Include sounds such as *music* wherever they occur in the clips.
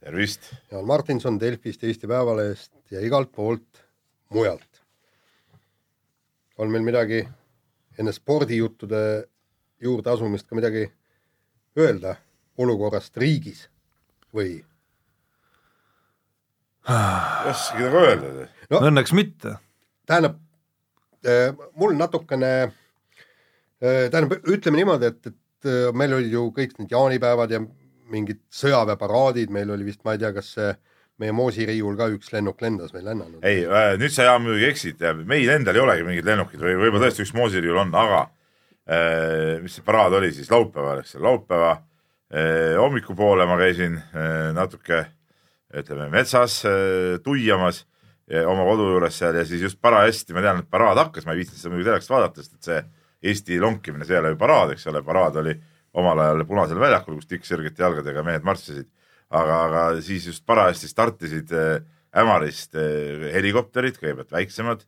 tervist! Jaan Martinson Delfist Eesti Päevalehest ja igalt poolt mujalt. on meil midagi enne spordijuttude juurde asumist ka midagi öelda olukorrast riigis või? ei oskagi nagu öelda. no õnneks mitte. tähendab, mul natukene, tähendab, ütleme niimoodi, et, et meil olid ju kõik need jaanipäevad ja mingid sõjaväeparaadid, meil oli vist, ma ei tea, kas see meie moosiriiul ka üks lennuk lendas või lennanud? ei, nüüd sa Jaan muidugi eksid, meil endal ei olegi mingid lennukid või võib-olla tõesti üks moosiriiul on, aga äh, mis see paraad oli siis laupäeval, eks laupäeva äh, hommikupoole ma käisin äh, natuke ütleme metsas äh, tuiamas äh, oma kodu juures seal ja siis just parajasti ma tean, et paraad hakkas, ma ei viitsinud seda muidugi telekast vaadata, sest et see Eesti lonkimine, see ei ole ju paraad, eks ole, paraad oli omal ajal Punasel väljakul, kus tikksirgete jalgadega mehed marssisid aga, aga siis just parajasti startisid Ämarist äh, helikopterid, kõigepealt väiksemad,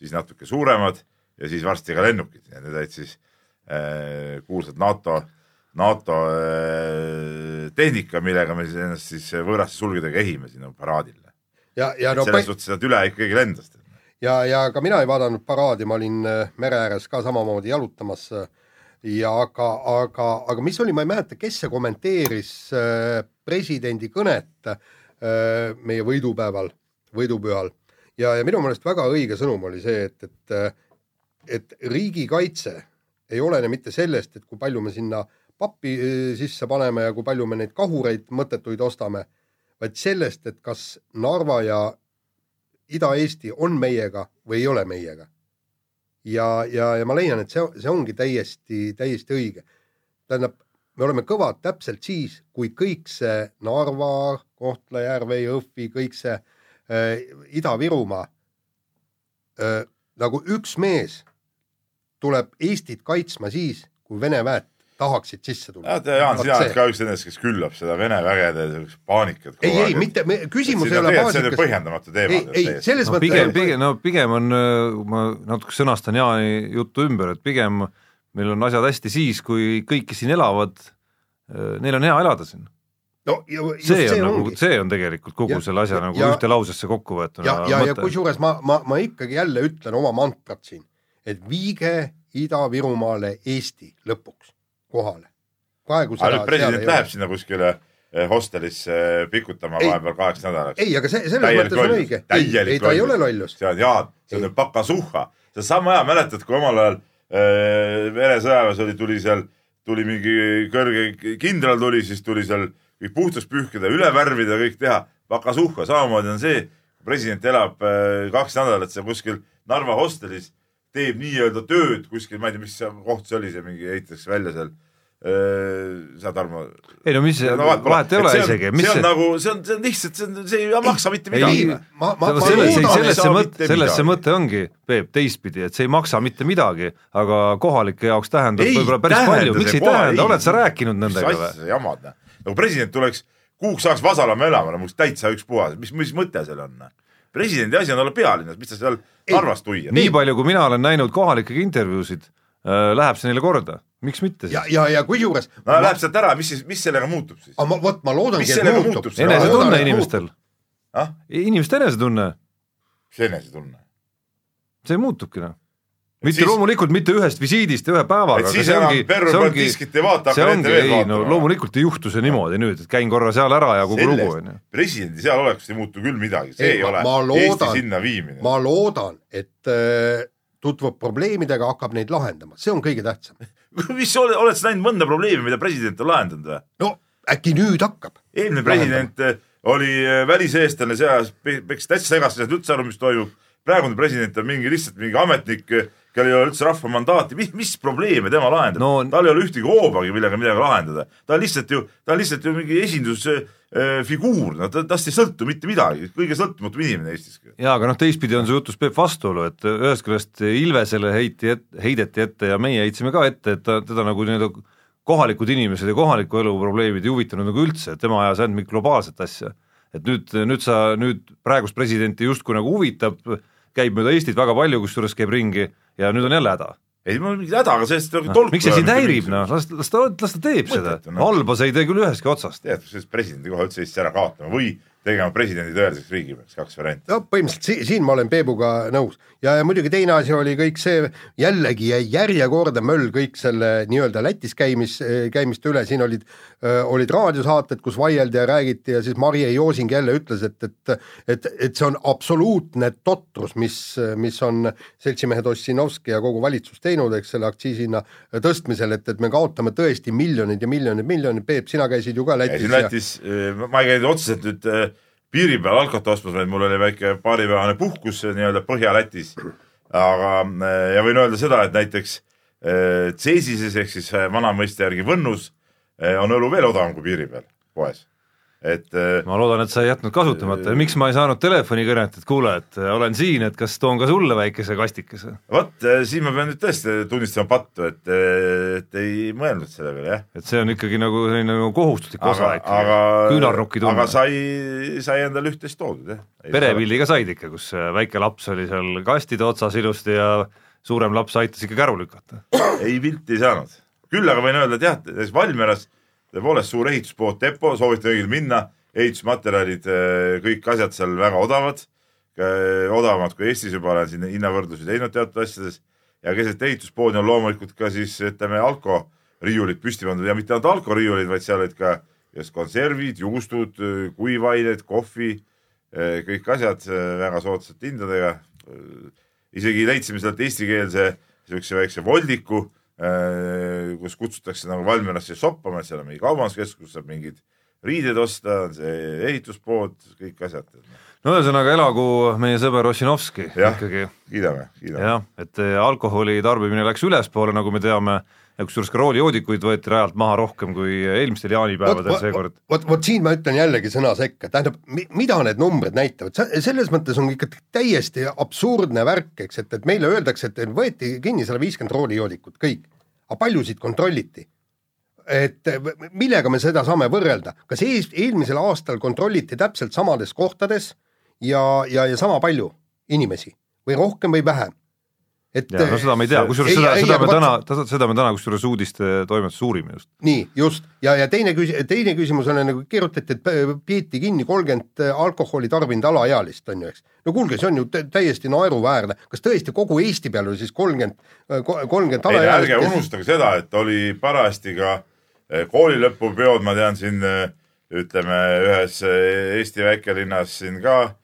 siis natuke suuremad ja siis varsti ka lennukid ja need olid siis äh, kuulsad NATO, NATO äh, tehnika, millega me siis ennast siis võõraste sulgedega ehime sinna paraadile. ja, ja no selles suhtes sealt üle ikkagi lendas. ja, ja ka mina ei vaadanud paraadi, ma olin mere ääres ka samamoodi jalutamas äh, ja aga, aga, aga mis oli, ma ei mäleta, kes see kommenteeris äh, presidendi kõnet äh, meie võidupäeval, võidupühal. Ja, ja minu meelest väga õige sõnum oli see, et, et, äh, et riigikaitse ei olene mitte sellest, et kui palju me sinna pappi sisse paneme ja kui palju me neid kahureid mõttetuid ostame, vaid sellest, et kas Narva ja Ida-Eesti on meiega või ei ole meiega ja, ja, ja ma leian, et see, see ongi täiesti, täiesti õige. tähendab, me oleme kõvad täpselt siis, kui kõik see Narva, Kohtla-Järve, Jõhvi, kõik see äh, Ida-Virumaa äh, nagu üks mees tuleb Eestit kaitsma siis, kui Vene väed tahaksid sisse tulla. tead, Jaan, sina oled ka üks nendest, kes küllab seda Vene vägede paanikat. ei, ei mitte, küsimus ei ole paanikas. see on põhjendamatu teema. ei, ei, selles no, mõttes. pigem, pigem, no pigem on, ma natuke sõnastan Jaani juttu ümber, et pigem meil on asjad hästi siis, kui kõik, kes siin elavad, neil on hea elada siin no ja see on see nagu, see on tegelikult kogu ja, selle asja nagu ja, ühte lausesse kokku võetud. ja, ja, ja kusjuures ma, ma, ma ikkagi jälle ütlen oma mantrat siin, et viige Ida-Virumaale Eesti lõpuks kohale. aga nüüd president läheb sinna kuskile eh, hostelisse eh, pikutama vahepeal kaheks nädalaks. ei, aga see, selles mõttes on õige. ei, ei ta ei ole lollus. see on Jaan, see on pakasuhha. see on sama hea, mäletad, kui omal ajal äh, Vene sõjaväes oli, tuli seal, tuli mingi kõrge kindral tuli, siis tuli seal kõik puhtaks pühkida, üle värvida, kõik teha. pakasuhha, samamoodi on see, president elab äh, kaks nädalat seal kuskil Narva hostelis teeb nii-öelda tööd kuskil, ma ei tea, mis koht see oli, see mingi ehitatakse välja seal saad Tarmo? ei no mis no,, vahet ei ole isegi. see on nagu, see on, see on lihtsalt, see on, see ei maksa mitte midagi. selles, selles see mõte, selles see mõte ongi, Peep, teistpidi, et see ei maksa mitte midagi, aga kohalike jaoks tähendab võib-olla päris palju, miks ei tähenda, oled sa rääkinud nendega või? mis asja sa jamad, nagu president tuleks kuuks ajaks Vasalemma elama, no täitsa ükspuha, mis, mis mõte seal on? presidendi asi on olla pealinnas, mis ta seal Narvas tuia. nii palju, kui mina olen näinud kohalikega intervjuusid äh,, läheb see neile korda, miks mitte siis? ja, ja, ja kusjuures no ma... läheb sealt ära, mis siis, mis sellega muutub siis? aga ma, vot ma loodangi, et muutub. enesetunne inimestel ah?. inimeste enesetunne. mis enesetunne? see muutubki noh mitte siis, loomulikult mitte ühest visiidist ja ühe päevaga. siis enam Perro Baltiskit ei vaata, hakka nende veel vaatama. no loomulikult ei juhtu see niimoodi nüüd, et käin korra seal ära ja kogu lugu on ju. presidendi seal olekust ei muutu küll midagi, see ei, ei ole ma loodan, Eesti sinna viimine. ma loodan, et äh, tutvub probleemidega, hakkab neid lahendama, see on kõige tähtsam *laughs* mis oled, sa näinud mõnda probleemi, mida president on lahendanud või? no äkki nüüd hakkab. eelmine president lahendama. oli äh, väliseestlane seas, peksis täitsa segaseks, ei saanud üldse aru, mis toimub praegune president on mingi lihtsalt mingi ametnik, kellel ei ole üldse rahva mandaati, mis, mis probleeme tema lahendab no,? tal ei ole ühtegi hoobagi, millega midagi lahendada. ta on lihtsalt ju, ta on lihtsalt ju mingi esindusfiguur, no ta, tast ei sõltu mitte midagi, kõige sõltumatum inimene Eestis. jaa, aga noh, teistpidi on see jutus Peep vastuolu, et ühest küljest Ilvesele heiti et,, heideti ette ja meie heitsime ka ette, et ta, teda nagu nii-öelda kohalikud inimesed ja kohaliku elu probleemid ei huvitanud nagu üldse, et tema ajas ainult mingit globaalset asja. et nüüd, nüüd sa, nüüd praegust presidenti justkui nagu huvitab, käib mööda Eestit väga palju, kusjuures käib ringi ja nüüd on jälle häda ei, mul mingit häda, aga sellest nagu tolku miks see sind häirib, noh, las, las ta, las ta teeb Mõtet, seda no., halba see ei tee küll ühestki otsast. tead, sellest presidendi koha üldse Eestis ära kaotama või tegema presidendi tõeliseks riigipea, kaks varianti. no põhimõtteliselt si siin ma olen Peebuga nõus ja, ja muidugi teine asi oli kõik see, jällegi jäi järjekordne möll kõik selle nii-öelda Lätis käimis, käimiste üle, siin olid, olid raadiosaated, kus vaieldi ja räägiti ja siis Marje Joosing jälle ütles, et, et et, et see on absoluutne totrus, mis, mis on seltsimehed Ossinovski ja kogu valitsus teinud, eks selle aktsiisihinna tõstmisel, et, et me kaotame tõesti miljoneid ja miljoneid, miljoneid, Peep, sina käisid ju ka Lätis. Lätis ja..., ma ei käinud otseselt nüüd piiri peal alkot ostmas, vaid mul oli väike paaripäevane puhkus nii-öelda Põhja-Lätis. aga, ja võin öelda seda, et näiteks Cesises ehk siis vana mõiste järgi Võnnus on õlu veel odavam kui piiri peal poes et äh, ma loodan, et sa ei jätnud kasutamata ja miks ma ei saanud telefonikõnet, et kuule, et äh, olen siin, et kas toon ka sulle väikese kastikese? vot, siin ma pean nüüd tõesti tunnistama pattu, et, et ei mõelnud selle peale, jah. et see on ikkagi nagu selline nagu kohustuslik osa ikka, küünarnukki tundma. aga sai, sai endale üht-teist toodud, jah. perepildi ka said ikka, kus väike laps oli seal kastide otsas ilusti ja suurem laps aitas ikka käru lükata? ei, pilti ei saanud. Küll aga võin öelda, et jah, Valmieras tõepoolest suur ehituspood Depo, soovitan kõigil minna, ehitusmaterjalid, eh, kõik asjad seal väga odavad, odavamad kui Eestis juba, olen siin hinnavõrdlusi teinud teatud asjades ja keset ehituspoodi on loomulikult ka siis ütleme alkoriiulid püsti pandud ja mitte ainult alkoriiulid, vaid seal olid ka konservid, juustud, kuivained, kohvi, eh, kõik asjad eh, väga soodsate hindadega. isegi leidsime sealt eestikeelse siukse väikse voldiku kus kutsutakse nagu Valmierasse shoppama, et seal on mingi kaubanduskeskus, saab mingid riided osta, on see ehituspood, kõik asjad. no ühesõnaga elagu meie sõber Ossinovski ikkagi. kiidame, kiidame. jah, et äh, alkoholi tarbimine läks ülespoole, nagu me teame, ja kusjuures ka roolijoodikuid võeti rajalt maha rohkem kui eelmistel jaanipäevadel seekord. vot, vot siin ma ütlen jällegi sõna sekka, tähendab, mida need numbrid näitavad, selles mõttes on ikka täiesti absurdne värk, eks, et, et meile öeldakse, et võeti kinni sada viiskümmend roolijoodikut, kõik aga paljusid kontrolliti? et millega me seda saame võrrelda, kas ees, eelmisel aastal kontrolliti täpselt samades kohtades ja, ja, ja sama palju inimesi või rohkem või vähem? Et ja, no seda me ei tea, kusjuures seda, seda me täna, seda me täna kusjuures uudiste toimetuses uurime just. nii, just, ja, ja teine küs-, teine küsimus on nagu kirjutati, et peeti kinni kolmkümmend alkoholi tarbinud alaealist, on ju, eks. no kuulge, see on ju täiesti naeruväärne, kas tõesti kogu Eesti peal oli siis kolmkümmend, kolmkümmend alaealist? ärge unustage seda, et oli parajasti ka eh, koolilõpupeod, ma tean siin ütleme ühes Eesti väikelinnas siin ka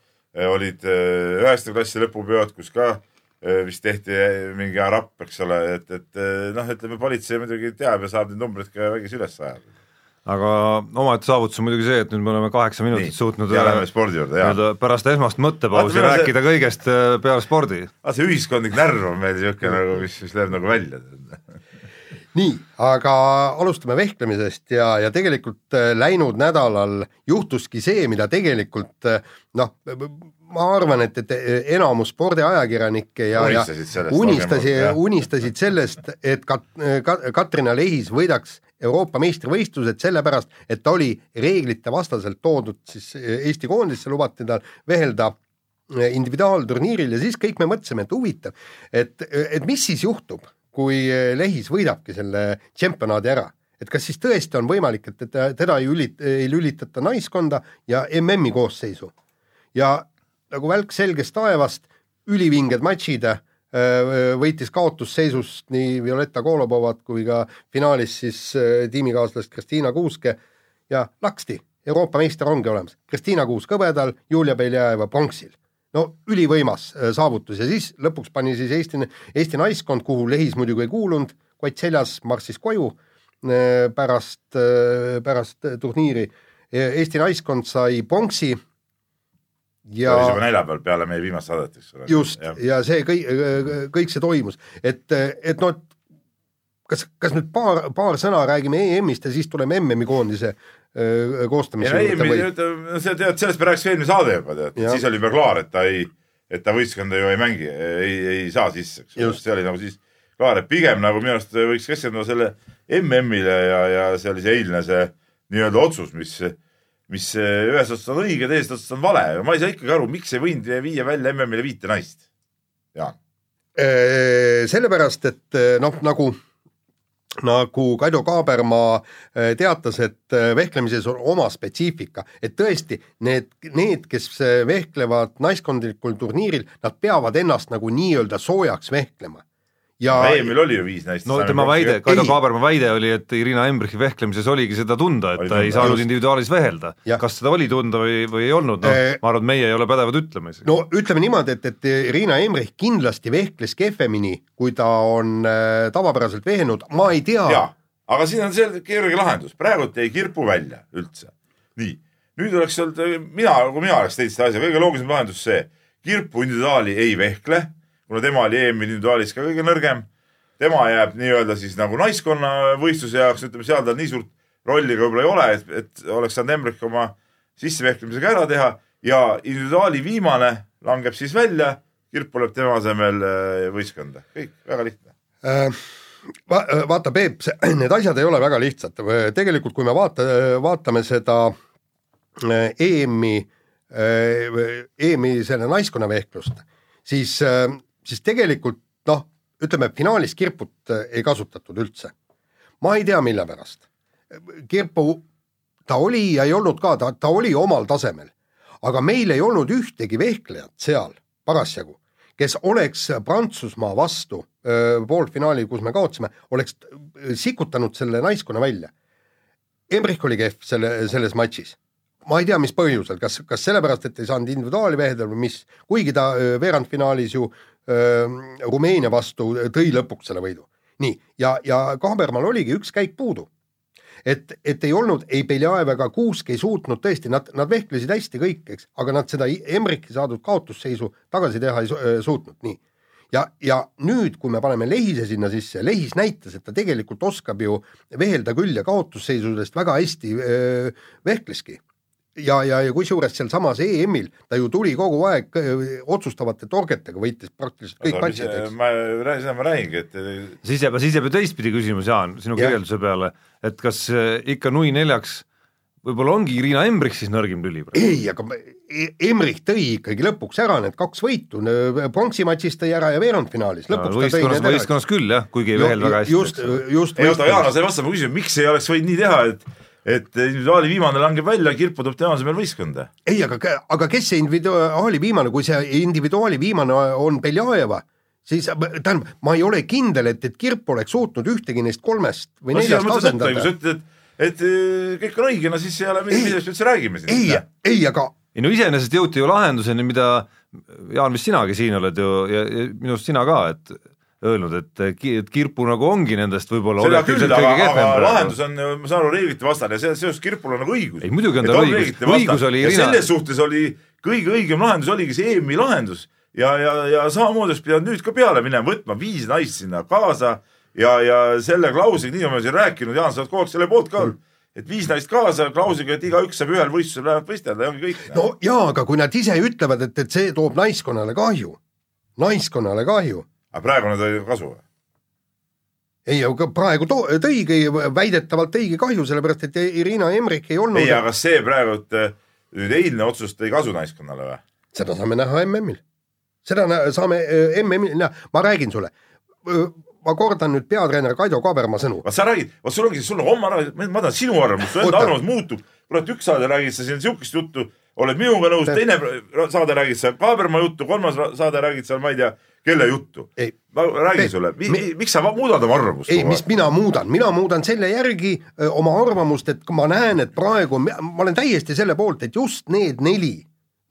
olid üheksanda klassi lõpupeod, kus ka Äh, vist tehti äh, mingi rapp, eks ole, et, et äh, noh, ütleme politsei muidugi teab ja saab neid numbreid ka vägisi üles ajada. aga omaette saavutus on muidugi see, et nüüd me oleme kaheksa minutit Nii, suutnud ja läheme spordi juurde, jaa. pärast esmast mõttepausi rääkida see... kõigest peale spordi. aga see ühiskondlik närv on meil niisugune nagu, mis, mis läheb nagu välja nii, aga alustame vehklemisest ja, ja tegelikult läinud nädalal juhtuski see, mida tegelikult noh, ma arvan, et, et enamus spordiajakirjanikke ja, ja unistasid, unistasid sellest, et Kat-, Kat-, Katrina Lehis võidaks Euroopa meistrivõistlused sellepärast, et ta oli reeglite vastaselt toodud siis Eesti koondisse, lubati tal vehelda individuaalturniiril ja siis kõik me mõtlesime, et huvitav, et, et mis siis juhtub, kui Lehis võidabki selle tšempionaadi ära et kas siis tõesti on võimalik, et, et teda ei ülit-, ei lülitata naiskonda ja MM-i koosseisu. ja nagu välk selgest taevast, ülivinged matšid, äh, võitis kaotusseisust nii Violetta Kolobovat kui ka finaalis siis äh, tiimikaaslast Kristiina Kuuske ja laksti, Euroopa meister ongi olemas. Kristiina Kuusk hõbedal, Julia Beljajeva pronksil. no ülivõimas äh, saavutus ja siis lõpuks pani siis Eesti, Eesti naiskond, kuhu Lehis muidugi ei kuulunud, kott seljas marssis koju pärast, pärast turniiri. Eesti naiskond sai pronksi ja oli juba neljapäeval peale meie viimast saadet, eks ole. just ja see kõik, kõik see toimus, et, et noh, kas, kas nüüd paar, paar sõna räägime EM-ist ja siis tuleme MM-i koondise koostamise ei, juurde või? ei, see tead, sellest me rääkisime eelmine saade juba tead, siis oli juba klaar, et ta ei, et ta võistkonda ju ei mängi, ei, ei saa sisse, eks ole, see oli nagu siis klaar, et pigem nagu minu arust võiks keskenduda selle MM-ile ja, ja see oli see eilne see nii-öelda otsus, mis, mis ühes otsas on õige, teises otsas on vale, ma ei saa ikkagi aru, miks ei võinud viia välja MM-ile viite naist. Jaan, sellepärast, et noh, nagu nagu Kaido Kaabermaa eh, teatas, et eh, vehklemises on oma spetsiifika, et tõesti need, need, kes eh, vehklevad naiskondlikul turniiril, nad peavad ennast nagu nii-öelda soojaks vehklema. Ja EM-il oli ju viis naist. no tema väide, Kaido Ei. Kaaberma väide oli, et Irina Embrechi vehklemises oligi seda tunda, et Oli ta ei tunda, saanud just. individuaalis vehelda kas seda oli tunda või, või ei olnud, noh Eh,, ma arvan, et meie ei ole pädevad ütlema isegi. no ütleme niimoodi, et, et Riina Emrich kindlasti vehkles kehvemini, kui ta on äh, tavapäraselt vehelnud, ma ei tea aga siin on see keeruline lahendus, praegult jäi kirpu välja üldse. nii, nüüd oleks olnud, mina, kui mina oleks teinud seda asja, kõige loogilisem lahendus see, kirpu individuaali ei vehkle, kuna tema oli EM-i individuaalis ka kõige nõrgem. tema jääb nii-öelda siis nagu naiskonna võistluse jaoks, ütleme seal tal nii suurt rolli ka võib-olla ei ole, et, et oleks saanud Emmerich oma sissevehklemisega ära teha ja individuaali viimane langeb siis välja, kirp tuleb tema asemel äh, võistkonda, kõik väga lihtne. Äh, va- vaata, Peep, *clears throat* need asjad ei ole väga lihtsad, tegelikult kui me vaata, vaatame seda äh, EM-i, EM-i selle naiskonnavehklust, siis, siis tegelikult noh, ütleme finaalis kirput äh, ei kasutatud üldse. ma ei tea, mille pärast. kirpu, ta oli ja ei olnud ka, ta, ta oli omal tasemel, aga meil ei olnud ühtegi vehklejat seal parasjagu, kes oleks Prantsusmaa vastu öö, poolfinaali, kus me kaotasime, oleks öö, sikutanud selle naiskonna välja. Embrich oli kehv selle, selles matšis. Ma ei tea, mis põhjusel, kas, kas sellepärast, et ei saanud individuaali vehelda või mis, kuigi ta öö, veerandfinaalis ju öö, Rumeenia vastu tõi lõpuks selle võidu. nii, ja, ja Kaabermaal oligi üks käik puudu et, et ei olnud ei Beljaev ega Kuusk ei suutnud tõesti, nad, nad vehklesid hästi kõik, eks, aga nad seda Emrichi saadud kaotusseisu tagasi teha ei su- äh, suutnud, nii. ja, ja nüüd, kui me paneme Lehise sinna sisse, Lehis näitas, et ta tegelikult oskab ju vehelda küll ja kaotusseisudest väga hästi öö, vehkleski. ja, ja, ja kusjuures sealsamas EM-il ta ju tuli kogu aeg öö, otsustavate torgetega, võitis praktiliselt kõik matšid, eks. ma, seda ma räägingi, et siis jääb, siis jääb ju teistpidi küsimus, Jaan, sinu Jah. kirjelduse peale, et kas äh, ikka nui neljaks võib-olla ongi Irina Embrich siis nõrgim tüli praegu? ei, aga ma- E- Emrich tõi ikkagi lõpuks ära need kaks võitu, pronksi matšis tõi ära ja veerandfinaalis lõpuks ta tõi võistkonnas, need ära. võistkonnas küll jah, kuigi ei vehelnud väga hästi. just, just ei oota, Jaan, sa ei vasta mu küsimusele, miks ei oleks võinud nii teha, et et individuaali viimane langeb välja, kirpu tuleb tema asemel võistkonda. ei, aga, aga kes see individuaali viimane, kui see individuaali viimane on Beljajeva, siis tähendab, ma ei ole kindel, et, et Kirp oleks suutnud ühtegi neist kolmest või no neljast võtta, kui asendada sa. ütled, et, et kõik on õige, no siis ei ole, Ei. millest me üldse räägime siin. ei, ei, aga ei no iseenesest jõuti ju lahenduseni, mida Jaan, vist sinagi siin oled ju ja, ja minu arust sina ka, et öelnud, et ki- et Kirpu nagu ongi nendest võib-olla seda küll, aga, aga lahendus on, ma saan aru, reeglite vastane ja see- seoses Kirpul on nagu õigus. Ei, muidugi on tal õigus. Õigus oli ja Irina- selles suhtes oli kõige õigem lahendus oligi see EM-i lahendus ja, ja, ja samamoodi oleks pidanud nüüd ka peale minema, võtma viis naist sinna kaasa ja, ja selle klausliga, nii oleme siin rääkinud, Jaan, sa oled kogu aeg selle poolt ka olnud, et viis naist kaasa klausliga, et igaüks saab ühel võistlusel vähemalt võistelda ja ongi kõik. no jaa, aga kui nad ise ütlevad, et, et see toob naiskonnale kahju, naiskonnale kahju, aga praegu nad olid kasu või? ei, aga praegu to-, tõigi väidetavalt tõigi kahju, sellepärast et Irina Emrich ei olnud ei, aga see praegu, et nüüd eilne otsus tõi kasu naiskonnale või? seda saame näha MM-il. seda saame äh, MM-il näha, ma räägin sulle, ma kordan nüüd peatreener Kaido Kaaberma sõnu. sa räägid, vot sul ongi, sul on homme arvamus, ma tahan sinu arvamust, su enda arvamus muutub. kurat, üks saade räägid sa siin siukest juttu, oled minuga nõus, teine saade räägid sa Kaaberma juttu, kolmas saade räägid seal, ma ei tea, kelle juttu. Ma räägin sulle mi,, mi, miks sa muudad oma arvamust? ei, mis mina muudan, mina muudan selle järgi öö, oma arvamust, et ma näen, et praegu, ma olen täiesti selle poolt, et just need neli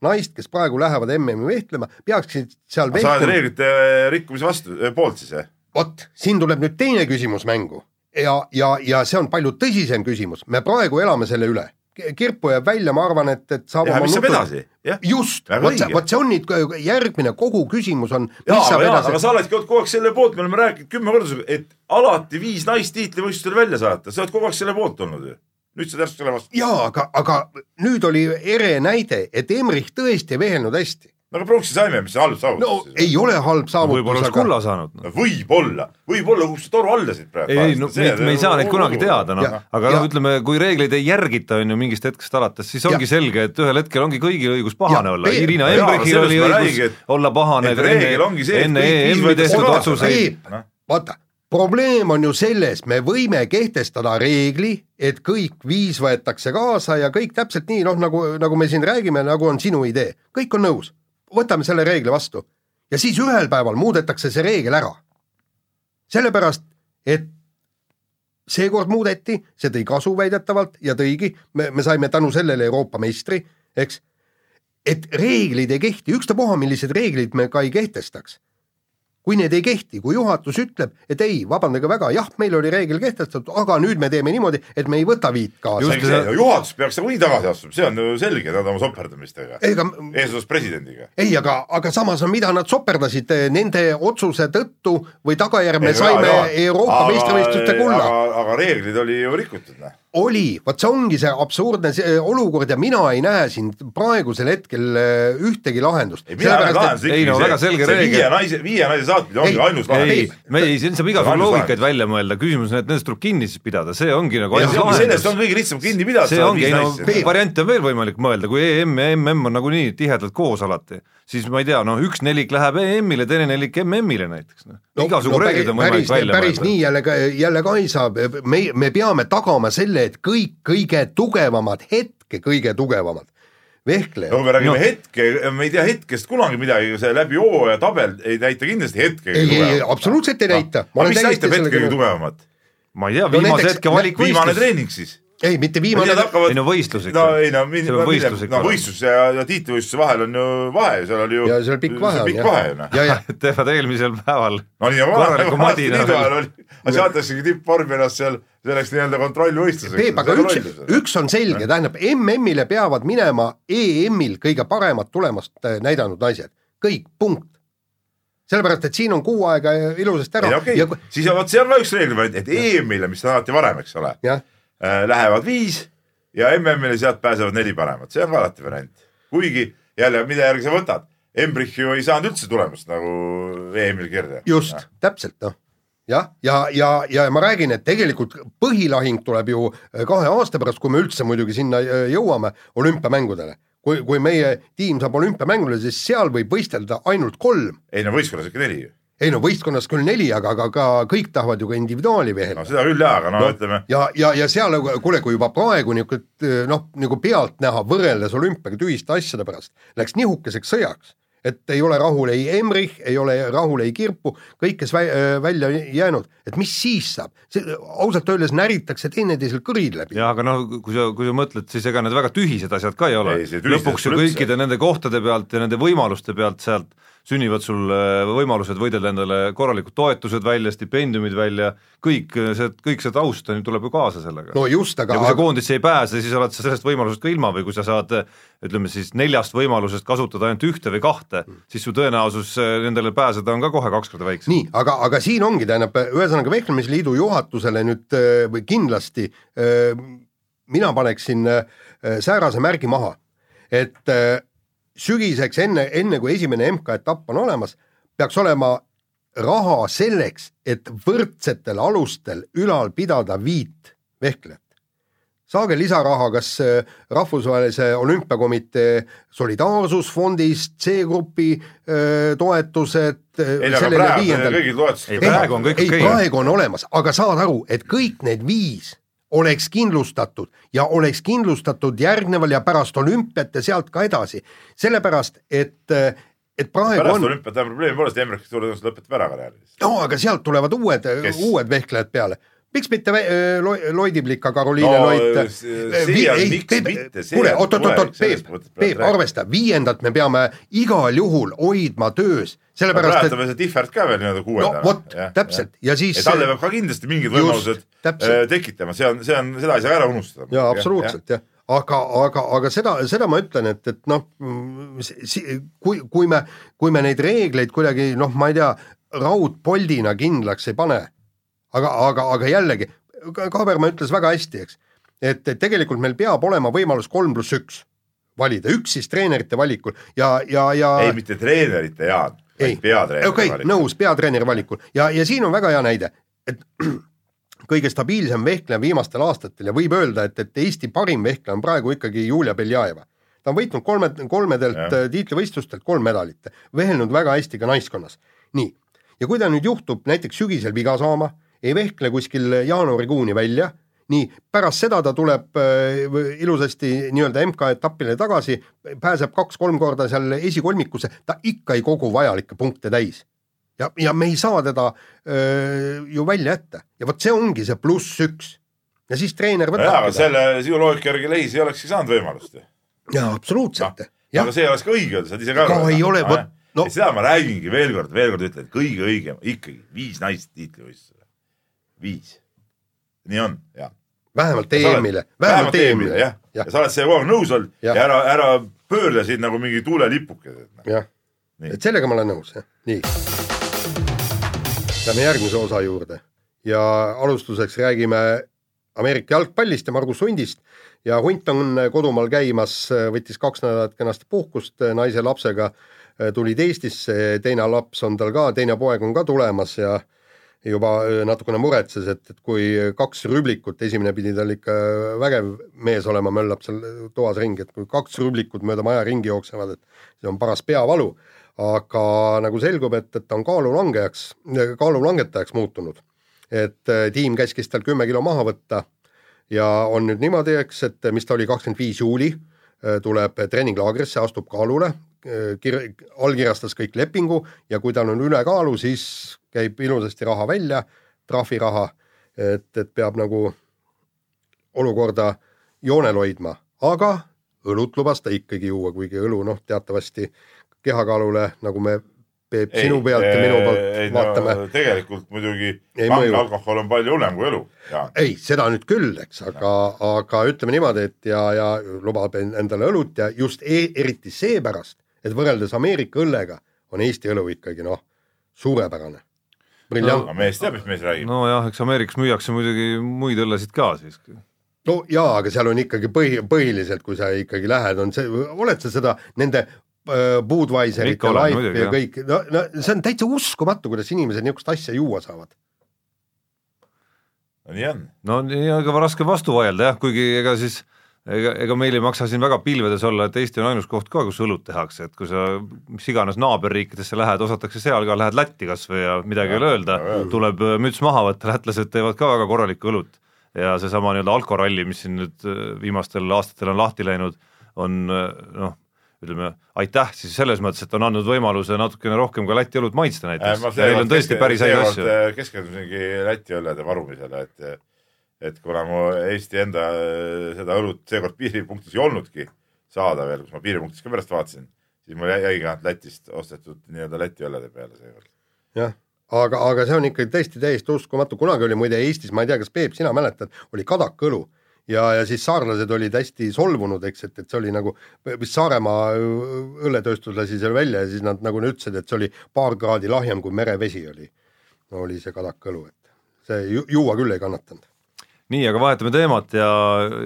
naist, kes praegu lähevad MM-i vehklema, peaksid seal sa oled reeglite rikkumise vastu, poolt siis jah? vot siin tuleb nüüd teine küsimus mängu. Ja, ja, ja see on palju tõsisem küsimus, me praegu elame selle üle, Kirpu jääb välja, ma arvan, et, et saab ja mis saab edasi, just, vot see, vot see on nüüd järgmine kogu küsimus on, mis jaa, saab aga, jaa, aga edasi. sa oledki olnud kogu aeg selle poolt, me oleme rääkinud kümme korda, et alati viis naist tiitlivõistlustel välja saata, sa oled kogu aeg selle poolt olnud ju. nüüd sa oled järsku selle vastu. jaa, aga, aga nüüd oli ere näide, et Emrich tõesti ei vehelnud hästi. No aga pronksi saime, mis see halb saavutus no ei ole halb saavutus, võib-olla oleks kulla saanud no.. no,. võib-olla, võib-olla kukkus see toru alla siit praegu. ei, no me, me ei saa neid kunagi teada, noh aga noh, ütleme, kui reegleid ei järgita, on ju mingist hetkest alates, siis ongi Ja- selge, et ühel hetkel ongi kõigil õigus pahane Ja- olla, Irina Embrichil oli õigus räägin, et- olla pahane see, enne viis EM-i tehtud otsuseid. Vaata, probleem on ju selles, me võime kehtestada reegli, et kõik viis võetakse kaasa ja kõik täpselt nii, noh nagu, nagu me siin räägime, nagu on sinu idee, kõik on nõus, võtame selle reegli vastu. Ja siis ühel päeval muudetakse see reegel ära. sellepärast, et seekord muudeti, see tõi kasu väidetavalt ja tõigi, me, me saime tänu sellele Euroopa meistri, eks, et reeglid ei kehti, ükstapuha, millised reeglid me ka ei kehtestaks kui need ei kehti, kui juhatus ütleb, et ei, vabandage väga, jah, meil oli reegel kehtestatud, aga nüüd me teeme niimoodi, et me ei võta viit kaasa Just-. juhatus peaks nagunii tagasi astuma, see on ju selge, nad oma soperdamistega, ega eesotsas presidendiga. ei, aga, aga samas on, mida nad soperdasid, nende otsuse tõttu või tagajärg me Ei, saime jaa. Euroopa Aga- meistrivõistluste kulla. aga, aga reeglid oli ju rikutud, noh. oli, vot see ongi see absurdne see olukord ja mina ei näe siin praegusel hetkel äh, ühtegi lahendust. ei, mina näen lahendust ei, no väga selge reegel. viie naise, viie naise saatmine ongi Ei, ainus ei lahendus., me ei, siin saab See igasugu loogikaid välja mõelda, küsimus on, et nendest tuleb kinni siis pidada, see ongi nagu ainus sellest lahendus on. kõige lihtsam kinni pidada, see ongi, ei no variante on veel võimalik mõelda, kui EM ja MM on nagunii tihedalt koos alati, siis ma ei tea, no üks nelik läheb EM-ile, teine nelik MM-ile näiteks, noh. igasugu reeglid on võimalik päris, välja päris nii jälle, jälle ka ei saa, me, me peame tagama selle, et kõik kõige tugevamad, hetke kõige tugevamad vehklejad no me räägime No. no. hetke, me ei tea hetkest kunagi midagi, see läbi hooaja tabel ei näita kindlasti hetke ei, ei, ei, absoluutselt ei näita. aga mis näitab hetke kõige tugevamat? ma ei tea, No viimase näiteks- hetke valik viimane võistlus. treening siis. ei, mitte viimane, ei no võistlus ikka. no ei no, See on võistlus no võistlus ja, ja tiitlivõistluse vahel on ju vahe, seal oli ju. ja seal pikk vahe on pikk vahe ju noh. ja, ja *laughs* teevad eelmisel päeval no nii nagu vanasti madina liidu ajal oli, *laughs* aga saatessegi tippvormi ennast seal selleks nii-öelda kontrollvõistluseks. Peep, aga üks, üks on selge, tähendab MM-ile peavad minema EM-il kõige paremat tulemust äh, näidanud naised, kõik, punkt. sellepärast, et siin on kuu aega ilusasti ära okei ja okay., siis on vot see on ka üks reegel, et EM-ile, mis on alati varem, eks ole, jah, lähevad viis ja MM-ile sealt pääsevad neli paremat, see on ka alati variant. kuigi jälle, mida järgi sa võtad, Embrich ju ei saanud üldse tulemust nagu EM-il kirja. just, täpselt noh jah, ja, ja, ja, ja ma räägin, et tegelikult põhilahing tuleb ju äh, kahe aasta pärast, kui me üldse muidugi sinna äh, jõuame olümpiamängudele. kui, kui meie tiim saab olümpiamängule, siis seal võib võistelda ainult kolm. ei no võistkonnas ikka neli ju. Ei no võistkonnas küll neli, aga, aga ka kõik tahavad ju ka individuaali no vehelda. seda küll jaa, aga no, no ütleme, ja, ja, ja seal, kuule, kui juba praegu niisugune noh, nagu pealtnäha võrreldes olümpiaga tühiste asjade pärast läks nihukeseks sõjaks, et ei ole rahul ei Emrich, ei ole rahul ei Kirpu, kõik, kes vä välja jäänud, et mis siis saab, ausalt öeldes näritakse teineteisel kõrid läbi. jah, aga noh, kui sa, kui sa mõtled, siis ega need väga tühised asjad ka ei ole lõpuks ju kõikide nende kohtade pealt ja nende võimaluste pealt sealt sünnivad sul äh, võimalused võidelda endale korralikud toetused välja, stipendiumid välja, kõik see, kõik see taust tuleb ju kaasa sellega no just, aga ja kui sa koondisse ei pääse, siis oled sa sellest võimalusest ka ilma või kui sa saad ütleme siis neljast võimalusest kasutada ainult ühte või kahte, siis su tõenäosus äh, nendele pääseda on ka kohe kaks korda väiksem. nii, aga, aga siin ongi, tähendab, ühesõnaga Vehklemisliidu juhatusele nüüd äh, või kindlasti äh, mina paneksin äh, säärase märgi maha, et äh, sügiseks enne, enne kui esimene MK-etapp on olemas, peaks olema raha selleks, et võrdsetel alustel ülal pidada viit vehklejat. saage lisaraha kas äh, Rahvusvahelise Olümpiakomitee solidaarsusfondist, C-grupi äh, toetused, ei no aga praegu on kõigil toetused. Ei, praegu on kõik ei, okei. praegu on olemas, aga saad aru, et kõik need viis oleks kindlustatud ja oleks kindlustatud järgneval ja pärast olümpiat ja sealt ka edasi, sellepärast et, et praegu pärast on, olümpiat on probleemi poolest, Emmerich suure tõenäoliselt lõpetab ära karjääri. no aga sealt tulevad uued uued vehklejad peale miks mitte Lo- Loidiblika, Karoliine No, Loit mitte, see kuule, oot-oot-oot, Peep Peep, arvesta, viiendat me peame igal juhul hoidma töös, sellepärast praegu et on veel see Differt ka veel nii-öelda no kuuendana. vot, täpselt ja siis ja talle peab ka kindlasti mingid Just, võimalused täpselt. äh, tekitama, see on, see on, seda ei saa ära unustada. jaa, absoluutselt jah, aga, aga, aga seda, seda ma ütlen, et, et noh, kui, kui me, kui me neid reegleid kuidagi noh, ma ei tea, raudpoldina kindlaks ei pane, aga, aga, aga jällegi, Kaaberma ütles väga hästi, eks, et, et tegelikult meil peab olema võimalus kolm pluss üks valida, üks siis treenerite valikul ja, ja, ja ei, mitte treenerite, Jaan, vaid peatreeneri okay, valikul. nõus, peatreeneri valikul ja, ja siin on väga hea näide, et *clears throat* kõige stabiilsem vehkleja viimastel aastatel ja võib öelda, et, et Eesti parim vehkleja on praegu ikkagi Julia Beljajeva. ta on võitnud kolme, kolmedelt äh, tiitlivõistlustelt kolm medalit, vehelnud väga hästi ka naiskonnas. nii, ja kui ta nüüd juhtub näiteks sügisel viga saama, ei vehkle kuskil jaanuarikuuni välja nii, pärast seda ta tuleb äh, ilusasti nii-öelda MK-etapile tagasi, pääseb kaks-kolm korda seal esikolmikusse, ta ikka ei kogu vajalikke punkte täis. ja, ja me ei saa teda öö, äh, ju välja jätta ja vot see ongi see pluss üks. ja siis treener võtab jaa, aga selle sinu loogika järgi Leis ei olekski saanud võimalust ju. jaa, absoluutselt no,. aga see ei oleks ka õige sa oled ise ka aru. ei ole, vot no. seda ma räägingi veel kord, veel kord ütlen, kõige õigem ikkagi viis naist tiitlivõistlusele. Viis. nii on, jah. Vähemalt EM-ile, vähemalt EM-ile. jah, ja sa oled sellega kogu aeg nõus olnud. Ja, ja ära, ära pöörle sind nagu mingi tuulelipukesed. Noh. jah, et sellega ma olen nõus, jah, nii. Lähme järgmise osa juurde. Ja alustuseks räägime Ameerika jalgpallist ja Margus Hundist. Ja Hunt on kodumaal käimas, võttis kaks nädalat kenasti puhkust naise lapsega, tulid Eestisse, teine laps on tal ka, teine poeg on ka tulemas ja juba natukene muretses, et, et kui kaks rüblikut, esimene pidi tal ikka vägev mees olema, möllab seal toas ringi, et kui kaks rüblikut mööda maja ringi jooksevad, et see on paras peavalu. aga nagu selgub, et, et ta on kaalulangejaks, kaalulangetajaks muutunud. et tiim käskis tal kümme kilo maha võtta ja on nüüd niimoodi, eks, et mis ta oli, kakskümmend viis juuli, tuleb treeninglaagrisse, astub kaalule, kir-, allkirjastas kõik lepingu ja kui tal on ülekaalu, siis käib ilusasti raha välja, trahviraha, et, et peab nagu olukorda joonel hoidma, aga õlut lubas ta ikkagi juua, kuigi õlu noh, teatavasti kehakaalule, nagu me Peep sinu pealt ja minu poolt ei, vaatame no,. tegelikult muidugi kange alkohol on palju hullem kui õlu. ei, seda nüüd küll, eks, aga, aga ütleme niimoodi, et ja, ja lubab endale õlut ja just e eriti seepärast, et võrreldes Ameerika õllega on Eesti õlu ikkagi noh, suurepärane briljant no,. mees teab, mis mees räägib. nojah, eks Ameerikas müüakse muidugi muid õllesid ka siiski. no jaa, aga seal on ikkagi põhi, põhiliselt, kui sa ikkagi lähed, on see, oled sa seda nende äh, Budweiserit ja Life ja kõik, no, no see on täitsa uskumatu, kuidas inimesed niisugust asja juua saavad. no nii on. no nii on ka raske vastu vaielda jah, kuigi ega siis ega, ega meil ei maksa siin väga pilvedes olla, et Eesti on ainus koht ka, kus õlut tehakse, et kui sa mis iganes naaberriikidesse lähed, osatakse seal ka, lähed Lätti kas või ja midagi ei ole öelda, tuleb äh, müts maha võtta, lätlased teevad ka väga korralikku õlut. ja seesama nii-öelda alkoralli, mis siin nüüd äh, viimastel aastatel on lahti läinud, on äh, noh, ütleme aitäh siis selles mõttes, et on andnud võimaluse natukene rohkem ka Läti õlut maitsta näiteks äh,, neil on tõesti päris häid asju. keskendusingi Läti õllede varumisele, et et kuna mu Eesti enda äh, seda õlut seekord piiripunktis ei olnudki saada veel, kus ma piiripunktis ka pärast vaatasin, siis mul jäigi ainult Lätist ostetud nii-öelda Läti õllede peale seekord. jah, aga, aga see on ikkagi tõesti täiesti uskumatu, kunagi oli muide Eestis, ma ei tea, kas Peep, sina mäletad, oli kadakõlu ja, ja siis saarlased olid hästi solvunud, eks, et, et see oli nagu, vist Saaremaa õlletööstus lasi selle välja ja siis nad nagu ütlesid, et see oli paar kraadi lahjem kui merevesi oli. no oli see kadakõlu, et see ju, juua küll ei kannatanud nii, aga vahetame teemat ja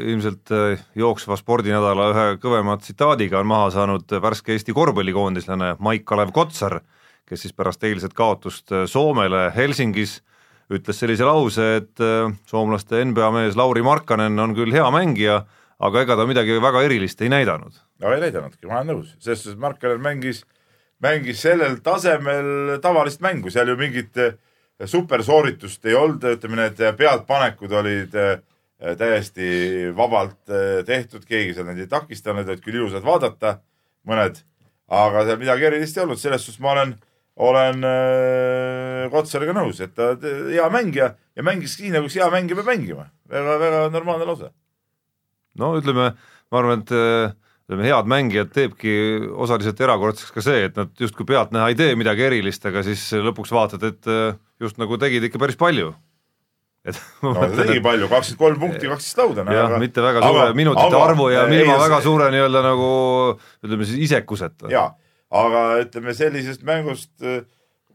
ilmselt äh, jooksva spordinädala ühe kõvema tsitaadiga on maha saanud värske Eesti korvpallikoondislane Maik-Kalev Kotsar, kes siis pärast eilset kaotust äh, Soomele Helsingis ütles sellise lause, et äh, soomlaste NBA mees Lauri Markkanen on küll hea mängija, aga ega ta midagi väga erilist ei näidanud. no ei näidanudki, ma olen nõus, selles suhtes Markkanen mängis, mängis sellel tasemel tavalist mängu, seal ju mingit äh, supersooritust ei olnud, ütleme need pealtpanekud olid äh, täiesti vabalt äh, tehtud, keegi seal neid ei takistanud, olid küll ilusad vaadata, mõned, aga seal midagi erilist ei olnud, selles suhtes ma olen, olen äh, Kotsariga nõus, et ta hea mängija ja mängis nii, nagu hea mängija peab mängima väga,. väga-väga normaalne lause. no ütleme, ma arvan, et ütleme, head mängijad teebki osaliselt erakordseks ka see, et nad justkui pealtnäha ei tee midagi erilist, aga siis lõpuks vaatad, et äh, just nagu tegid ikka päris palju. et *laughs* no ta tegi palju, kakskümmend kolm punkti, kaksteist lauda. jah, mitte väga suure minutite arvu ja ilma väga suure nii-öelda nagu ütleme siis isekuseta. jaa, aga ütleme sellisest mängust äh,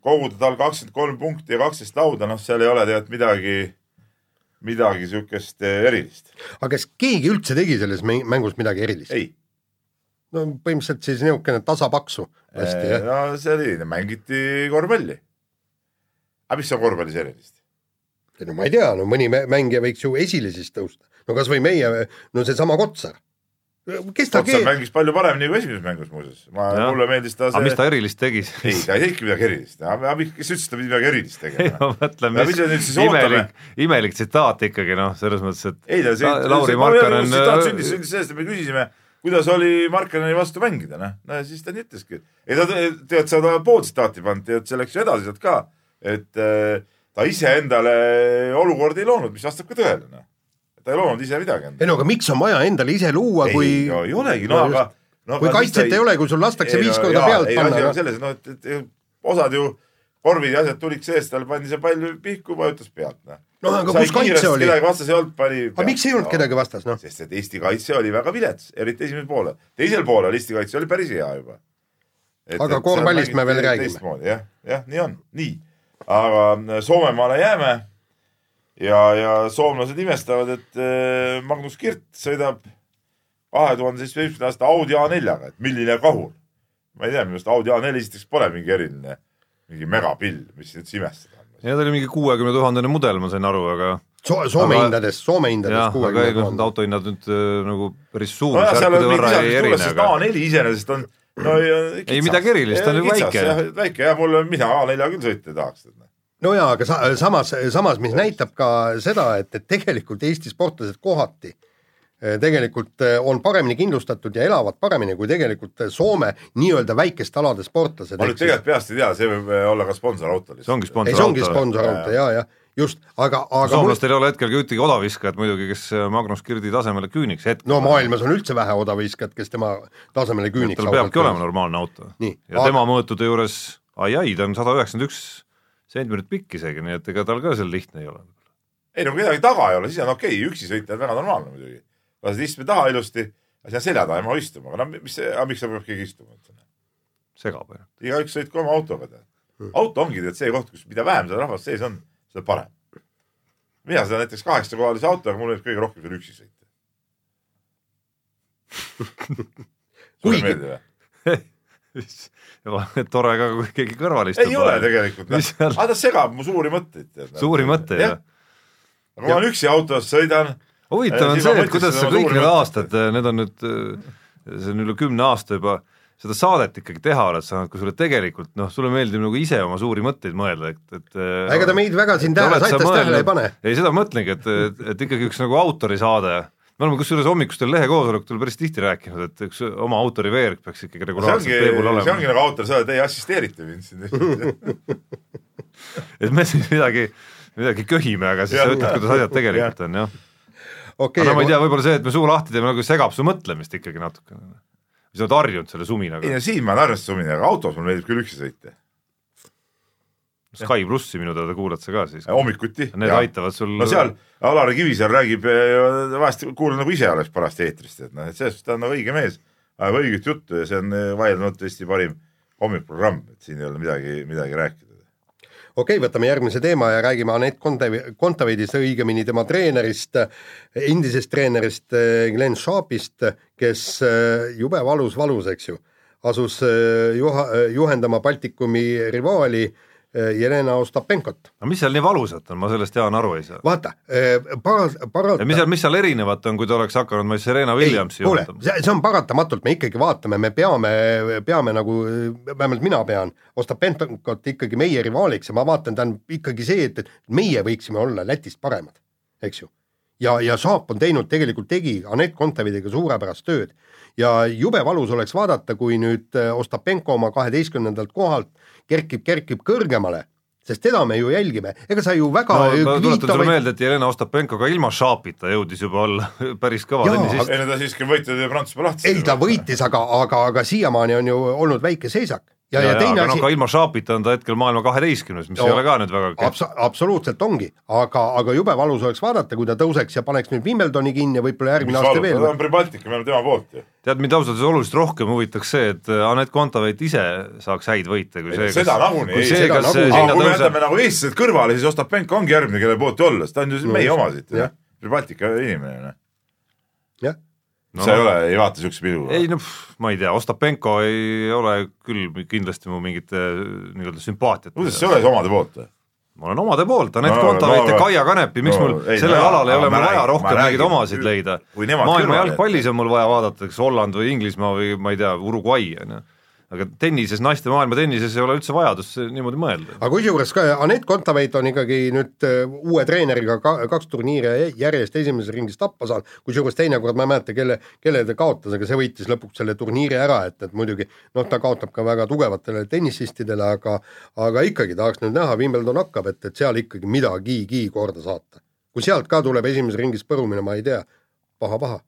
koguda tal kakskümmend kolm punkti ja kaksteist lauda, noh, seal ei ole tegelikult midagi, midagi siukest äh, erilist. aga kas keegi üldse tegi selles mäng- mängus midagi erilist? ei, no põhimõtteliselt siis niisugune tasapaksu lasti jah. no see oli, mängiti korvpalli. aga mis on korvpallis erilist? no ma ei tea, no mõni mä- mängija võiks ju esile siis tõusta. no kas või meie, no seesama Kotsar. Kotsar kee-, mängis palju paremini kui esimeses mängus muuseas. ma, mulle meeldis ta aga mis see ta, erilist tegi ei siis? ta ei teidki midagi erilist, aga kes ütles, et ta pidi midagi erilist *laughs* ei tegema? ma mõtlen, mis imelik, imelik tsitaat ikkagi noh, selles mõttes, et ei ta see, La- Lauri see Markkanen tsitaat sündis, sündis sellest, et me küsisime, kuidas oli Markkaneni vastu mängida, noh, no ja siis ta nii ütleski. ei ta, tead, sa oled pool tsitaati pannud, tead, see läks ju edasi sealt ka, et äh, ta iseendale olukordi ei loonud, mis vastab ka tõele, noh. ta ei loonud ise midagi ei endale. no aga miks on vaja endale ise luua, kui ei, no ei olegi, no aga no, kui kaitset ei ole, kui sul lastakse viis korda pealt ei, panna on, selles, no et, osad ju korvid ja asjad tulid seest, tal pandi see pall pihku, vajutas pealt, noh. noh, aga kus kaitse oli? kedagi vastas ei olnud, pani. aga miks ei olnud kedagi vastas, noh? sest et Eesti kaitse oli väga vilets, eriti esimesel poolel. teisel poolel Eesti kaitse oli päris hea juba. Aga korvpallist me veel räägime. jah, jah, nii on, nii. aga Soomemaale jääme ja, ja soomlased imestavad, et eh, Magnus Kirt sõidab kahe tuhande seitsmeteistkümnenda aasta Audi A4-ga, et milline kahur. ma ei tea, minu arust Audi A4 esiteks pole mingi eriline, mingi megapill, mis üldse imestada. Ja ta oli mingi kuuekümne tuhandene mudel, ma sain aru, aga So-, Soome Aga- hindades, Soome hindades jah, kuuekümne tuhande. autohinnad nüüd äh, nagu päris suurusjärkude mingi võrra lisaks ei erine, sest aga A4 iseenesest on no ja Ei midagi erilist, ta on ju väike. väike ja mulle, mina A4 küll sõita ei tahaks. no jaa, aga sa, samas, samas, mis näitab ka seda, et, et tegelikult Eesti sportlased kohati eh, tegelikult eh, on paremini kindlustatud ja elavad paremini kui tegelikult eh, Soome nii-öelda väikeste alade sportlased. ma nüüd tegelikult peast ei tea, see võib olla ka sponsorauto see ongi ei, see ongi sponsorauto. sponsorauto ja, ja just, aga, aga mul, soomlastel ei ole hetkel ka ühtegi odaviskajat muidugi, kes äh, Magnus Kirdi tasemele küüniks hetkel. no maailmas on üldse vähe odaviskajat, kes tema tasemele küüniks tal peabki olema normaalne auto. Ja aga- tema mõõtude juures, ai-ai, ta on sada üheksakümmend üks sentimeetrit pikk isegi, nii et ega tal ka seal lihtne ei ole. ei no kui kedagi taga ei ole, siis on okei okay., üksi sõita on väga normaalne muidugi. Lased istme taha ilusti, sinna selja taha ei mahu istuma, aga no mis see, aga miks seal peab keegi istuma üldse? segab ainult. igaüks sõitku oma autoga tead. auto ongi tead see koht, kus mida vähem seda rahvast sees on, seda parem. mina sõidan näiteks kaheksakohalise autoga, mulle meeldib kõige rohkem seal üksi sõita. *laughs* sulle Kuigi- meeldib või? *laughs* tore ka, kui keegi kõrval istub. ei ole tegelikult, seal- aga ta segab mu suuri mõtteid. suuri mõtteid, jah? aga ma olen üksi autos, sõidan, huvitav on see, et kuidas sa kõik need aastad, need on nüüd, see on üle kümne aasta juba, seda saadet ikkagi teha oled saanud, kui sulle tegelikult noh, sulle meeldib nagu ise oma suuri mõtteid mõelda, et, et ega ta meid väga siin tähele, sa saitest tähele ei pane. ei, seda ma mõtlengi, et, et, et ikkagi üks nagu autorisaade, me oleme kusjuures hommikustel lehekoosolekutel päris tihti rääkinud, et üks oma autori veerg peaks ikkagi regulaarselt ongi, veebul see ongi olema, nagu autor, sa teie assisteerite mind siin. *laughs* et me siis midagi, midagi köhime, aga siis sa Jah. ütled, kuidas asjad tegelikult on, jah. Okei aga no ma ei tea, okay,, võib-olla see, et me suu lahti teeme, nagu segab su mõtlemist ikkagi natukene. sa oled harjunud selle ei suminaga no, siin ma olen arvestanud sumini, aga autos mulle meeldib küll üksi sõita. Sky plussi minu teada kuulad sa ka siis? hommikuti. Need aitavad sul no seal Alari Kivisaar räägib, vahest kuulan nagu ise oleks parajasti eetrist, et noh, et selles suhtes ta on nagu õige mees, ajab õiget juttu ja see on eh, vaieldamatult Eesti parim hommikuprogramm, et siin ei ole midagi, midagi rääkida. okei, võtame järgmise teema ja räägime Anett Kontav-, Kontaveidist, õigemini tema treenerist, endisest treenerist eh, Glen Sharpist, kes eh, jube valus, valus, eks ju, asus eh, juha-, juhendama Baltikumi rivaali eh, Jelena Ostapenkot. no mis seal nii valusat on, ma sellest Jaan aru ei saa. vaata, paras-, parata- mis seal, mis seal erinevat on, kui ta oleks hakanud ma Serena Williamsi juhendama? see, see on paratamatult, me ikkagi vaatame, me peame, peame nagu, vähemalt mina pean Ostapenkot ikkagi meie rivaaliks ja ma vaatan, ta on ikkagi see, et, et meie võiksime olla Lätist paremad, eks ju. ja, ja Saap on teinud, tegelikult tegi Anett Kontaveidiga suurepärast tööd ja jube valus oleks vaadata, kui nüüd äh, Ostapenko oma kaheteistkümnendalt kohalt kerkib, kerkib kõrgemale, sest teda me ju jälgime, ega sa ju väga no ma tuletan sulle meelde, et Jelena Ostapenko ka ilma Šapita jõudis juba olla *laughs* päris kõva tennisist. ei no ta siiski võitleb Prantsusmaa lahti. ei, ta võitis, aga, aga, aga siiamaani on ju olnud väike seisak, ja, ja, ja teine asi noh, ka ilma Sharpita on ta hetkel maailma kaheteistkümnes, mis no, ei No, ole ka nüüd väga. Abs-, absoluutselt ongi, aga, aga jube valus oleks vaadata, kui ta tõuseks ja paneks nüüd Wimbledoni kinni ja võib-olla järgmine aasta veel ta on Pribaltika, me oleme tema poolt ju. tead, mind ausalt öeldes oluliselt rohkem huvitaks see, et äh, Anett Kontaveit ise saaks häid võite, kui see, seda nagunii kui ei, see, seda kas nagunii. sinna aga kui me jätame nagu eestlased kõrvale, siis Ostapenko ongi järgmine, kelle poolt olla, sest ta on ju No meie just, oma siit jah., Pribaltika inimene, noh. No, sa ei ole, ei vaata siukse pilguga. ei no pff, ma ei tea, Ostapenko ei ole küll kindlasti mu mingit äh, nii-öelda sümpaatiat. kuidas see ei ole siis omade poolt või? ma olen omade poolt, Anett No, Kontaveit no, ja Kaia Kanepi, miks no, mul ei, sellel no, alal ei ole mul vaja rohkem mingeid omasid leida maailma jalgpallis on mul vaja vaadata, kas Holland või Inglismaa või ma ei tea, Uruguay on ju. Aga tennises, naiste maailma tennises ei ole üldse vajadust niimoodi mõelda. aga kusjuures ka Anett Kontaveit on ikkagi nüüd äh, uue treeneriga ka, kaks turniiri järjest esimeses ringis tappa saanud, kusjuures teinekord ma ei mäleta, kelle, kelle ta kaotas, aga see võitis lõpuks selle turniiri ära, et, et muidugi noh, ta kaotab ka väga tugevatele tennisistidele, aga aga ikkagi tahaks nüüd näha, Wimbledon hakkab, et, et seal ikkagi midagigi korda saata. kui sealt ka tuleb esimeses ringis põrumine, ma ei tea paha,, paha-paha.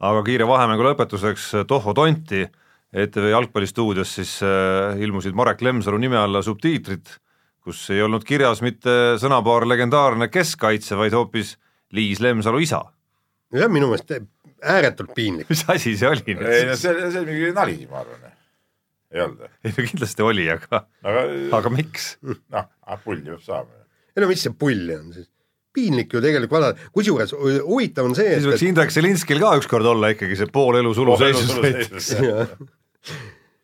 aga kiire vahemängu lõpetuseks Tohvo Tonti ETV jalgpallistuudios siis äh, ilmusid Marek Lemsalu nime alla subtiitrid, kus ei olnud kirjas mitte sõnapaar legendaarne keskkaitse, vaid hoopis Liis Lemsalu isa. see on minu meelest ääretult piinlik. mis asi see oli ei no nüüd? see, see on mingi nali, ma arvan. ei olnud või? ei no kindlasti oli, aga, aga aga miks? noh, pulli peab saama. ei no mis see pulli on siis? piinlik ju tegelikult vaadata, kusjuures hu- huvitav on see, siis et, võiks Indrek Selinskil ka ükskord olla ikkagi see pool elu suluseisus näiteks.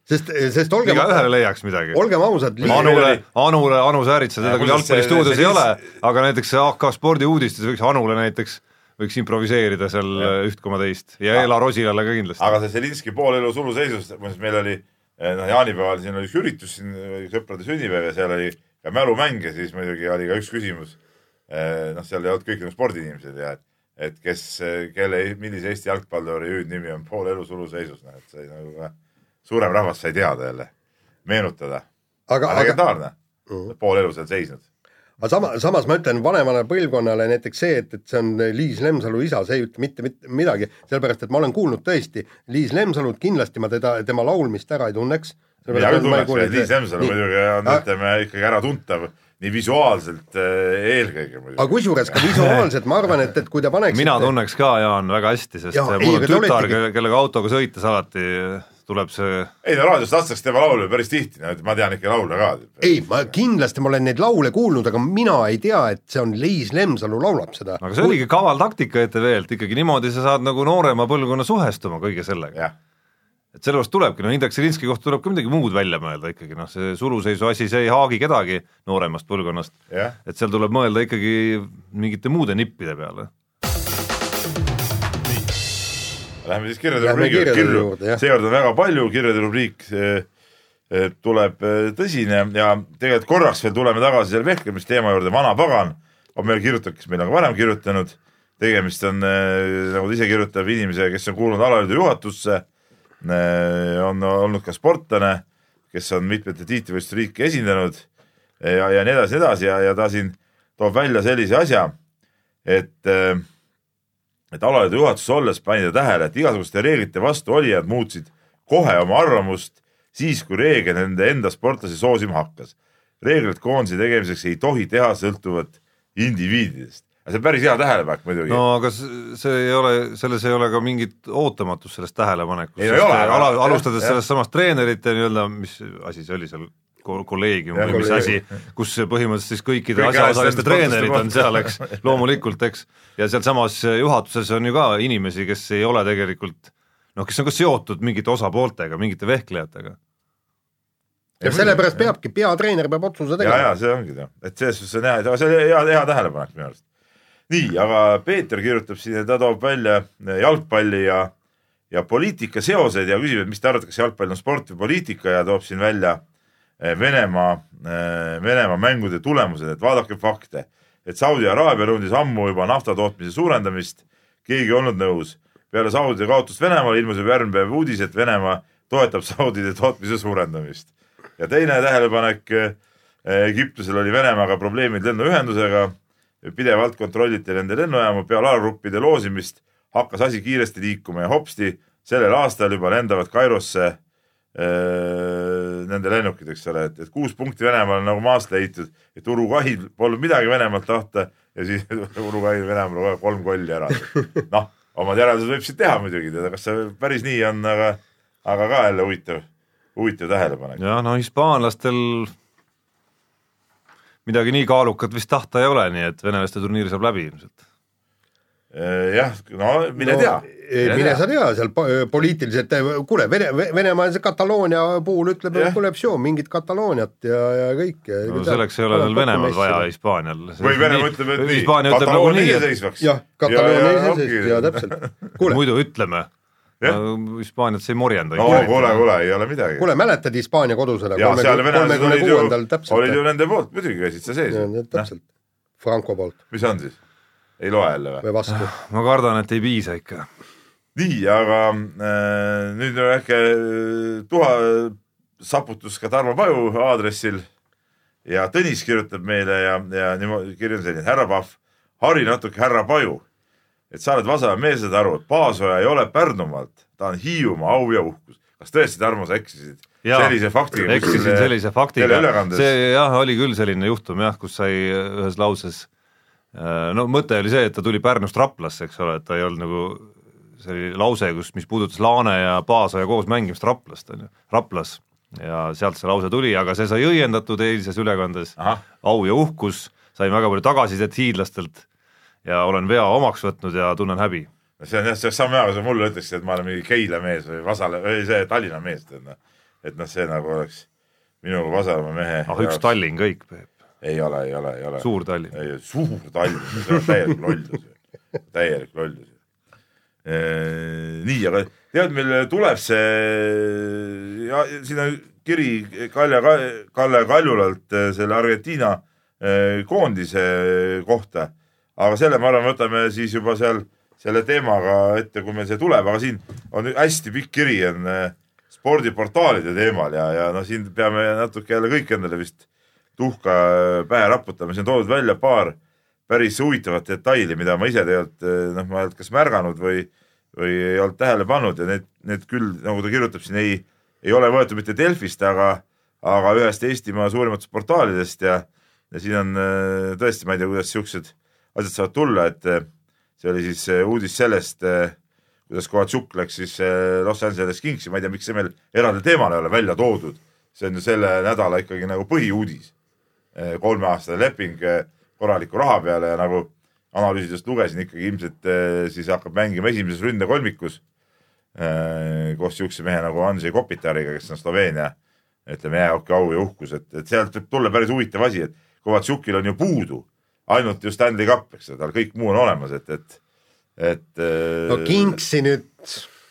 sest, sest olgem, igaühele leiaks midagi. olgem ausad, Anule, Anule, Anu Säärits, teda Ja küll jalgpallistuudios ei ole, aga näiteks AK spordi uudistes võiks Anule näiteks, võiks improviseerida seal üht koma teist ja Eela Rosilale ka kindlasti. aga see Zelinski poolelu suluseisus, meil oli eh, noh, jaanipäeval siin oli üks üritus siin, sõprade sünnipäev ja seal oli ka mälumäng ja siis muidugi oli ka üks küsimus. noh, seal ei olnud kõik nagu spordiinimesed ja et, et kes, kelle, millise Eesti jalgpalluri hüüdnimi on poolelu suluseisus, noh et sai nagu ka suurem rahvas sai teada jälle, meenutada. aga, aga, legendaarne, pool elu seal seisnud. aga sama, samas ma ütlen vanemale põlvkonnale näiteks see, et, et see on Liis Lemsalu isa, see ei ütle mitte, mitte midagi, sellepärast et ma olen kuulnud tõesti Liis Lemsalut, kindlasti ma teda, tema laulmist ära ei tunneks. mina küll tunneks, Liis Lemsalu muidugi on, Aga- ütleme ikkagi äratuntav nii visuaalselt eh, eelkõige muidugi. aga kusjuures ka visuaalselt ma arvan, et, et kui te paneksite mina tunneks ka, Jaan, väga hästi, sest ja, mul on tütar kellega autoga sõites alati tuleb see ei no raadiost lastakse tema laulu päris tihti, ma tean ikka laule ka. ei, ma kindlasti ma olen neid laule kuulnud, aga mina ei tea, et see on Liis Lemsalu laulab seda. aga see oligi kaval taktika ETV-lt, ikkagi niimoodi sa saad nagu noorema põlvkonna suhestuma kõige sellega. et sellepärast tulebki, no Indrek Selinski kohta tuleb ka midagi muud välja mõelda ikkagi, noh, see suluseisu asi, see ei haagi kedagi nooremast põlvkonnast. et seal tuleb mõelda ikkagi mingite muude nippide peale. Läheme siis kirjade Lähme rubriigi kirju juurde, jah., seekord on väga palju, kirjade rubriik eh, eh, tuleb eh, tõsine ja tegelikult korraks veel tuleme tagasi selle vehklemisteema juurde, vana pagan on meile kirjutanud, kes meile on ka varem kirjutanud, tegemist on, nagu ta ise kirjutab, inimesega, kes on kuulunud alaliidu juhatusse, on olnud ka sportlane, kes on mitmete tiitlivõistluste riiki esindanud ja, ja nii edasi, nii edasi. Ja, ja ta siin toob välja sellise asja, et äh, et alaliidu juhatuses olles pani ta tähele, et igasuguste reeglite vastu olijad muutsid kohe oma arvamust siis, kui reegel nende enda sportlasi soosima hakkas. reeglid koondise tegemiseks ei tohi teha sõltuvat indiviididest. see on päris hea tähelepanek muidugi no aga see ei ole, selles ei ole ka mingit ootamatust ole, aga- ala, alustades sellest samast treenerite nii-öelda, mis asi see oli seal, kolleegium või mis asi kus põhimõtteliselt siis kõikide Kõik asjaosaliste asjad- treenerid on seal, eks, *laughs* loomulikult, eks, ja sealsamas juhatuses on ju ka inimesi, kes ei ole tegelikult noh, kes on ka seotud mingite osapooltega, mingite vehklejatega. ja sellepärast peabki, peatreener peab otsuse ja, tegema ja. see ongi noh, et selles suhtes on hea, see on hea, hea tähelepanek minu arust. nii, aga Peeter kirjutab siin, ta toob välja jalgpalli ja, ja poliitika seosed ja küsib, et mis te arvate, kas jalgpall on sport või poliitika ja toob siin välja eh, Venemaa, Venemaa mängude tulemused, et vaadake fakte. et Saudi Araabia nõudis ammu juba nafta tootmise suurendamist, keegi ei olnud nõus. peale Saudi kaotust Venemaal ilmus juba järgmine päev uudis, et Venemaa toetab Saudide tootmise suurendamist ja teine tähelepanek, Egiptusel oli Venemaaga probleemid lennuühendusega, pidevalt kontrolliti nende lennujaamu, peale alagruppide loosimist hakkas asi kiiresti liikuma ja hopsti, sellel aastal juba lendavad Kairosse nende lennukid, eks ole, et, et kuus punkti Venemaal on nagu maast leitud, et Uruguay'l polnud midagi Venemaalt tahta ja siis *laughs* Uruguay'l Venemaal aeg kolm kolli ära. noh, omad järeldused võib siit teha muidugi, tead, kas see päris nii on, aga, aga ka jälle huvitav, huvitav tähelepanek. jah, no hispaanlastel midagi nii kaalukat vist tahta ei ole, nii et venelaste turniir saab läbi ilmselt. jah, no mine tea. mine sa tea seal po- poliitiliselt, kuule, Vene, Venemaa see Kataloonia puhul ütleb, Jah. et kuule, mingeid Katalooniat ja, ja kõike. no selleks ei ole neil Venemaal vaja, Hispaanial. või Venemaa ütleb, et nii, Kataloonia iseseisvaks. jah, Kataloonia iseseisvus ja täpselt. kuule, muidu ütleme. Jah. Hispaaniat see ei morjenda. no kuule, kuule, ei ole midagi. kuule, mäletad Hispaania kodusõda ja seal venelased olid ju olid ju nende poolt, muidugi käisid sa sees. täpselt, Franco poolt mis on siis? Ei loe jälle või? või vastu. ma kardan, et ei piisa ikka. nii, aga äh, nüüd on väike tuha saputus ka Tarmo Paju aadressil ja Tõnis kirjutab meile ja, ja niimoodi kiri on selline, härra Pahv, hari natuke härra Paju. et sa oled Vasamäe mees, saad aru, et Paasoja ei ole Pärnumaalt, ta on Hiiumaa au ja uhkus. kas tõesti, Tarmo, sa eksisid Jaa, sellise faktiga? eksisin sellise faktiga, see jah, oli küll selline juhtum jah, kus sai ühes lauses no mõte oli see, et ta tuli Pärnust Raplasse, eks ole, et ta ei olnud nagu see oli lause, kus, mis puudutas Laane ja Paasoja koos mängimist Raplast, on ju, Raplas ja sealt see lause tuli, aga see sai õiendatud eilses ülekandes, au ja uhkus, sain väga palju tagasisidet hiidlastelt ja olen vea omaks võtnud ja tunnen häbi. see on jah, see on sama hea, kui sa mulle ütleksid, et ma olen mingi Keila mees või Vasale või see Tallinna mees, tead noh. et noh, see nagu oleks minu Vasalemma mehe. ah üks Tallinn kõik, Peep, ei ole, ei ole, ei ole. suur Tallinn. suur Tallinn, see on täielik lollus, täielik lollus. nii, aga tead, meil tuleb see, ja siin on kiri Kalle, Kalle Kaljulalt eh, selle Argentiina eh, koondise kohta. aga selle, ma arvan, võtame siis juba seal selle teemaga ette, kui meil see tuleb, aga siin on hästi pikk kiri on spordiportaalide teemal ja, ja no siin peame natuke jälle kõik endale vist tuhka pähe raputama, siin on toodud välja paar päris huvitavat detaili, mida ma ise tegelikult noh, ma ei olnud kas märganud või, või ei olnud tähele pannud ja need, need küll, nagu ta kirjutab siin, ei, ei ole võetud mitte Delfist, aga, aga ühest Eestimaa suurimatest portaalidest ja, ja siin on äh, tõesti, ma ei tea, kuidas siuksed asjad saavad tulla, et äh, see oli siis äh, uudis sellest, kuidas Kovatsuk läks siis äh, Los Angeles Kingsi, ma ei tea, miks see meil eraldi teemal ei ole välja toodud. see on ju selle nädala ikkagi nagu põhiuudis. Kolmeaastane leping äh, korraliku raha peale ja nagu analüüsidest lugesin ikkagi ilmselt äh, siis hakkab mängima esimeses ründekolmikus koos siukse mehe nagu Andrzej Kopitariga, kes on Sloveenia ütleme jäähoki au ja uhkus, et, et sealt võib tulla päris huvitav asi, et Kovatsukil on ju puudu ainult ju Stanley Cup, eks ole, tal kõik muu on olemas, et, et, et. no Kingsi nüüd,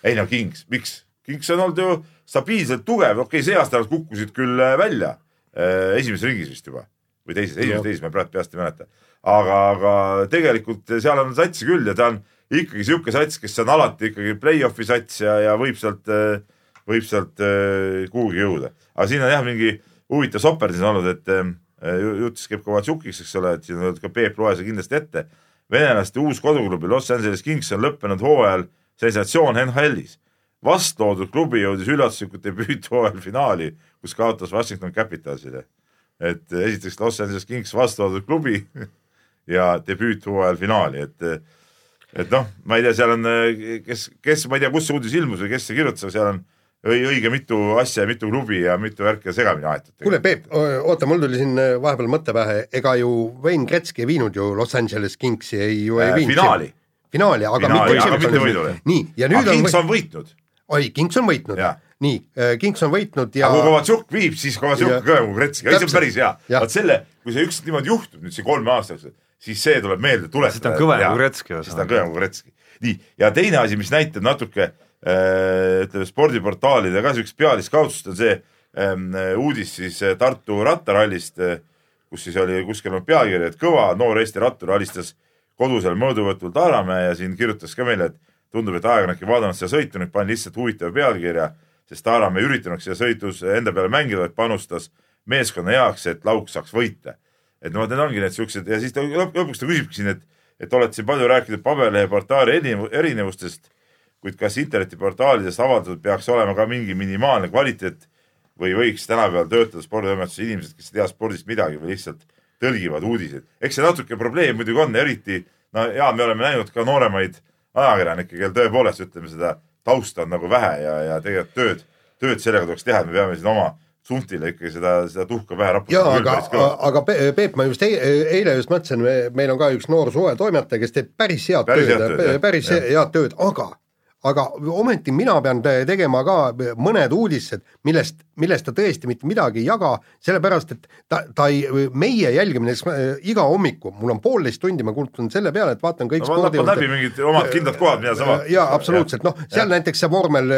ei no Kings, miks? Kings on olnud ju stabiilselt tugev, okei okay,, see aasta nad kukkusid küll välja esimeses ringis vist juba või teises, esimeses, teises, ma praegu peast ei mäleta. aga, aga tegelikult seal on satsi küll ja ta on ikkagi sihuke sats, kes on alati ikkagi play-off'i sats ja, ja võib sealt, võib sealt äh, kuhugi jõuda. aga siin on jah, mingi huvitav soperdis olnud, et äh, jutt siis käib Kovatšukiks, eks ole, et siin on öeldud ka Peep loe see kindlasti ette. venelaste uus koduklubi Los Angeles Kings on lõppenud hooajal sensatsioon NHL-is. vastloodud klubi jõudis üllatuslikult debüüthooajal finaali, kus kaotas Washington Capitalsile. Et esiteks Los Angeles Kings vastloodud klubi *laughs* ja debüüthooajal finaali, et et noh, ma ei tea, seal on, kes, kes, ma ei tea, kus see uudis ilmus või kes see kirjutas, aga seal on õi- õige mitu asja ja mitu klubi ja mitu värki segamini aetud. kuule Peep, oota, mul tuli siin äh, vahepeal mõte pähe, ega ju Wayne Gretzky ei viinud ju Los Angeles Kingsi ei ju ei Äh, viinud. finaali, finaali, aga Finaali, mitte mitte võidule. nii, ja nüüd aga on Kings on võitnud. oi, Kings on võitnud Jaa., nii, Kings on võitnud ja aga kui Kovatsuk viib, siis Kovatsuk Ja- on kõvem kui Gretzky, ei see on päris hea. Vot selle, kui see ükskord niimoodi juhtub nüüd siin kolme aasta jooksul, siis see tuleb meelde tuletada. Siis ta on kõvem kui Gretzky, siis ta on kõvem kui Gretzky. nii, ja teine asi, mis näitab natuke äh, ütleme spordiportaalide ka siukest pealiskaudsust, on see ähm, uudis siis äh, Tartu rattarallist äh,, kus siis oli kuskil on pealkiri, et kõva noor Eesti rattur alistas kodusel mõõduvõtul Taaramäe ja siin kirjutas ka meile, et tundub, et aeg on äkki vaadanud seda sõitu, nüüd pani lihtsalt huvitava pealkirja, sest Taaramäe ei üritanud seda sõitus enda peale mängida, vaid panustas meeskonna heaks, et Lauk saaks võita. et no need ongi need siuksed ja siis ta lõp- lõpuks ta küsibki siin, et, et olete siin palju rääkinud paberlehe portaali erinev- erinevustest kuid kas internetiportaalidest avaldatud peaks olema ka mingi minimaalne kvaliteet või võiks tänapäeval töötada sporditoimetuses inimesed, kes ei tea spordist midagi või lihtsalt tõlgivad uudiseid. eks see natuke probleem muidugi on, eriti no ja me oleme näinud ka nooremaid ajakirjanikke, kel tõepoolest ütleme seda tausta on nagu vähe ja, ja tegelikult tööd, tööd sellega tuleks teha, et me peame siin oma tsunftile ikkagi seda, seda tuhka pähe jaa, raputama. aga, aga Pe- Peep, ma just eile, eile just mõtlesin, meil on ka üks noor suvetoimetaja, kes teeb päris head Päris tööd, päris head tööd, aga aga ometi mina pean te- tegema ka mõned uudised, millest, millest ta tõesti mitte midagi ei jaga, sellepärast et ta, ta ei, meie jälgime näiteks äh, iga hommiku, mul on poolteist tundi, ma kulutan selle peale, et vaatan kõik no vaata läbi mingid omad kindlad kohad, mida sa vaatad. jaa, absoluutselt, noh, seal näiteks see vormel,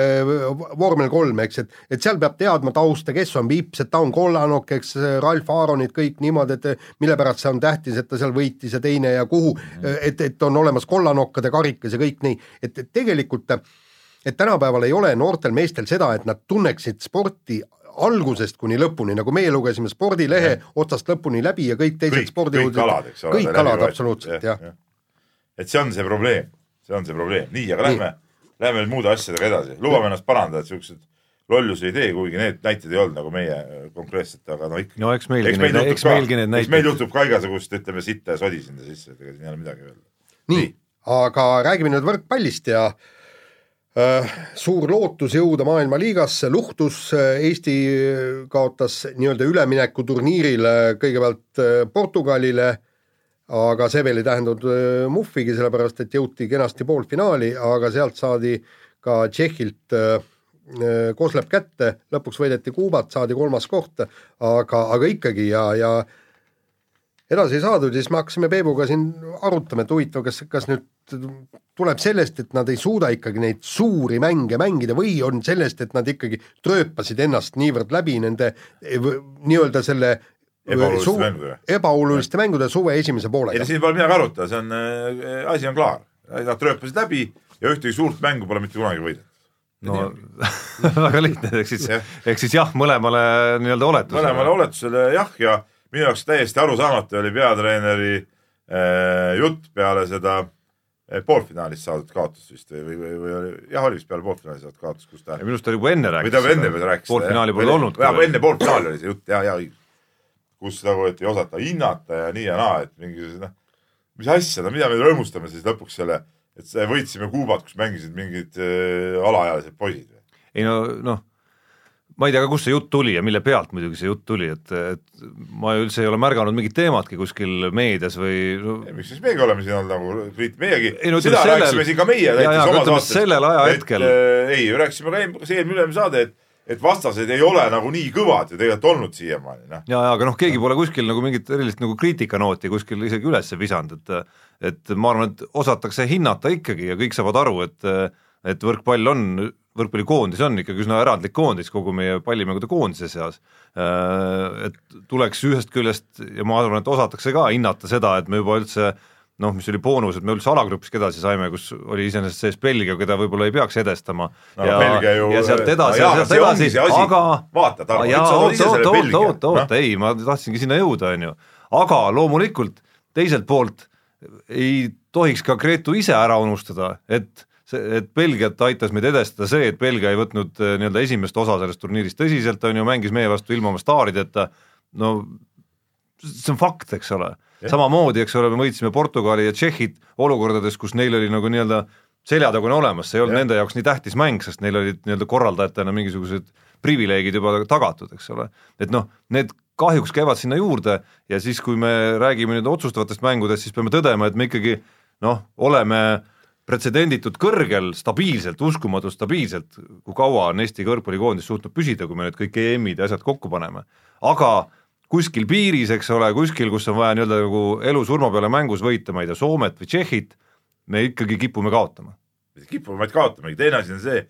vormel kolm, eks, et, et seal peab teadma tausta, kes on Vips, et ta on kollanokk, eks, Ralf Aaronid, kõik niimoodi, et mille pärast see on tähtis, et ta seal võitis ja teine ja kuhu, et, et on olemas kollanokkade karikas ja kõik nii, et, et tegelikult et tänapäeval ei ole noortel meestel seda, et nad tunneksid sporti algusest kuni lõpuni, nagu meie lugesime spordilehe otsast lõpuni läbi ja kõik teised kõik, spordiuudised. kõik alad, eks ole. kõik alad, absoluutselt, jah ja.. et see on see probleem, see on see probleem, nii, aga lähme, lähme nüüd muude asjadega edasi, lubame ennast parandada, et siuksed lollusi ei tee, kuigi need näited ei olnud nagu meie äh, konkreetselt, aga no ikka. no eks meilgi eks meil juhtub eks ka, meilgi need eks meil juhtub ka igasugust, ütleme sitta ja sodi sinna sisse, et ega siin ei ole midagi öelda. nii, aga räägime nüüd võrkpallist ja äh, suur lootus jõuda maailmaliigasse luhtus, Eesti kaotas nii-öelda üleminekuturniiril kõigepealt äh, Portugalile, aga see veel ei tähendanud äh, muhvigi, sellepärast et jõuti kenasti poolfinaali, aga sealt saadi ka Tšehhilt äh, äh, Koslep kätte, lõpuks võideti Kuubat, saadi kolmas koht, aga, aga ikkagi ja, ja edasi ei saadud ja siis me hakkasime Peebuga siin arutama, et huvitav, kas, kas nüüd tuleb sellest, et nad ei suuda ikkagi neid suuri mänge mängida või on sellest, et nad ikkagi trööpasid ennast niivõrd läbi nende eh, nii-öelda selle Ebaoluliste su- mängudega. ebaoluliste mängude suve esimese ei poolega no. siin pole midagi arutada, see on äh,, asi on klaar. Nad trööpasid läbi ja ühtegi suurt mängu pole mitte kunagi võidetud. no *laughs* väga lihtne, ehk siis Jah., ehk siis jah, mõlemale nii-öelda oletusele. mõlemale oletusele jah, ja minu jaoks täiesti arusaamatu oli peatreeneri äh, jutt peale seda äh, poolfinaalis saadud kaotust vist või, või, või oli, jah, oli vist peale poolfinaali saadud kaotust, kus ta minu arust ta juba enne või rääkis. ta enne veel rääkis. poolfinaali pole olnud. jah, enne poolfinaali oli see jutt ja, ja kus nagu, et ei osata hinnata ja nii ja naa, et mingisugused noh, mis asja, no mida me rõõmustame siis lõpuks selle, et võitsime Kuubat, kus mängisid mingid äh, alaealised poisid. ei no noh, ma ei tea ka, kust see jutt tuli ja mille pealt muidugi see jutt tuli, et, et ma üldse ei ole märganud mingit teematki kuskil meedias või no, miks siis meiegi oleme siin olnud nagu kriit-, meiegi Ei no seda ütleme rääkisime sellel- siin ka meie näiteks oma saates. sellel ajahetkel- et, äh, ei, rääkisime ka eelmine, kas eelmine ülemine saade, et et vastased ei ole nagu nii kõvad ju tegelikult olnud siiamaani, noh. ja, ja aga noh, keegi pole kuskil nagu mingit erilist nagu kriitikanooti kuskil isegi üles visanud, et et ma arvan, et osatakse hinnata ikkagi ja kõik saavad aru, et et võrkpall on, võrkpallikoondis on ikkagi üsna erandlik koondis kogu meie pallimängude koondise seas. Et tuleks ühest küljest ja ma arvan, et osatakse ka hinnata seda, et me juba üldse noh, mis oli boonus, et me üldse alagrupist edasi saime, kus oli iseenesest sees Belgia, keda võib-olla ei peaks edestama No ja, ja sealt edasi ja sealt edasi aga Vaata, Tarmo, sa tood ise selle Belgia, oota, oota, noh. ei, ma tahtsingi sinna jõuda, on ju. aga loomulikult teiselt poolt ei tohiks ka Gretu ise ära unustada, et see, et Belgiat aitas meid edestada see, et Belgia ei võtnud eh, nii-öelda esimest osa sellest turniirist tõsiselt, on ju, mängis meie vastu ilma oma staarideta, no see on fakt, eks ole. samamoodi, eks ole, me võitsime Portugali ja Tšehhit olukordades, kus neil oli nagu nii-öelda seljatagune olemas, see ei olnud Jah. nende jaoks nii tähtis mäng, sest neil olid nii-öelda korraldajatena mingisugused privileegid juba tagatud, eks ole. et noh, need kahjuks käivad sinna juurde ja siis, kui me räägime nüüd otsustavatest mängudest, siis peame tõdema, et me ikkagi noh, oleme pretsedenditult kõrgel stabiilselt, uskumatult stabiilselt, kui kaua on Eesti kõrgpallikoondis suutnud püsida, kui me nüüd kõik EM-id ja asjad kokku paneme. aga kuskil piiris, eks ole, kuskil, kus on vaja nii-öelda nagu elu-surma peale mängus võita, ma ei tea, Soomet või Tšehhit, me ikkagi kipume kaotama. kipume vaid kaotamegi, teine asi on see,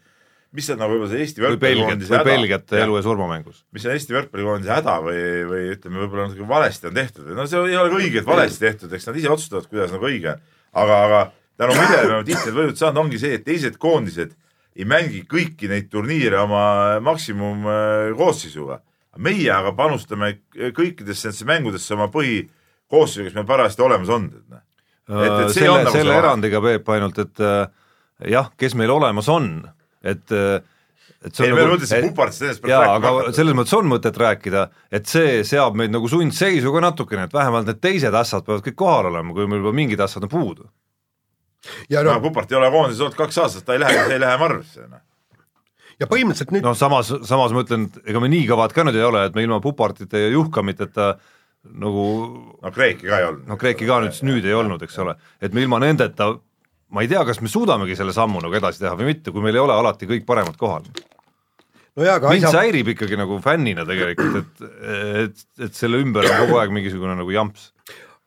mis on nagu võib-olla see Eesti võrkpallikoondise või Belgiat elu ja surma mängus. mis on Eesti võrkpallikoondise häda või, või ütleme, võib-olla natuke valesti on tehtud või no see ei ole ka õige, et valesti tehtud, eks nad ise otsustavad, kuidas nagu õige aga, aga tänu millele me oleme tihti võidud saanud, ongi see, et teised koondised ei mängi kõiki neid turniire oma maksimum äh, meie aga panustame kõikidesse nendesse mängudesse oma põhikoosseisuga, kes meil parajasti olemas on. Selle, selle erandiga, Peep, ainult et jah, kes meil olemas on, et et see ei, on me nagu- Pupartist ennast peab jaa, aga selles mõttes on mõtet rääkida, et see seab meid nagu sundseisu ka natukene, et vähemalt need teised ässad peavad kõik kohal olema, kui meil juba mingid ässad on puudu. Ja no noh, Pupart ei ole koondises olnud kaks aastat, ta ei lähe, see ei lähe marvesse noh. ja põhimõtteliselt nüüd noh, samas, samas ma ütlen, et ega me nii kõvad ka nüüd ei ole, et me ilma Pupartite ja Juhkamiteta nagu no Kreeki ka ei olnud. no Kreeki ka nüüd, nüüd ei olnud, eks ole, et me ilma nendeta ma ei tea, kas me suudamegi selle sammu nagu edasi teha või mitte, kui meil ei ole alati kõik paremad kohal. no jaa, aga mind asja, häirib ikkagi nagu fännina tegelikult, et, et, et selle ümber on kogu aeg mingisugune nagu jamps.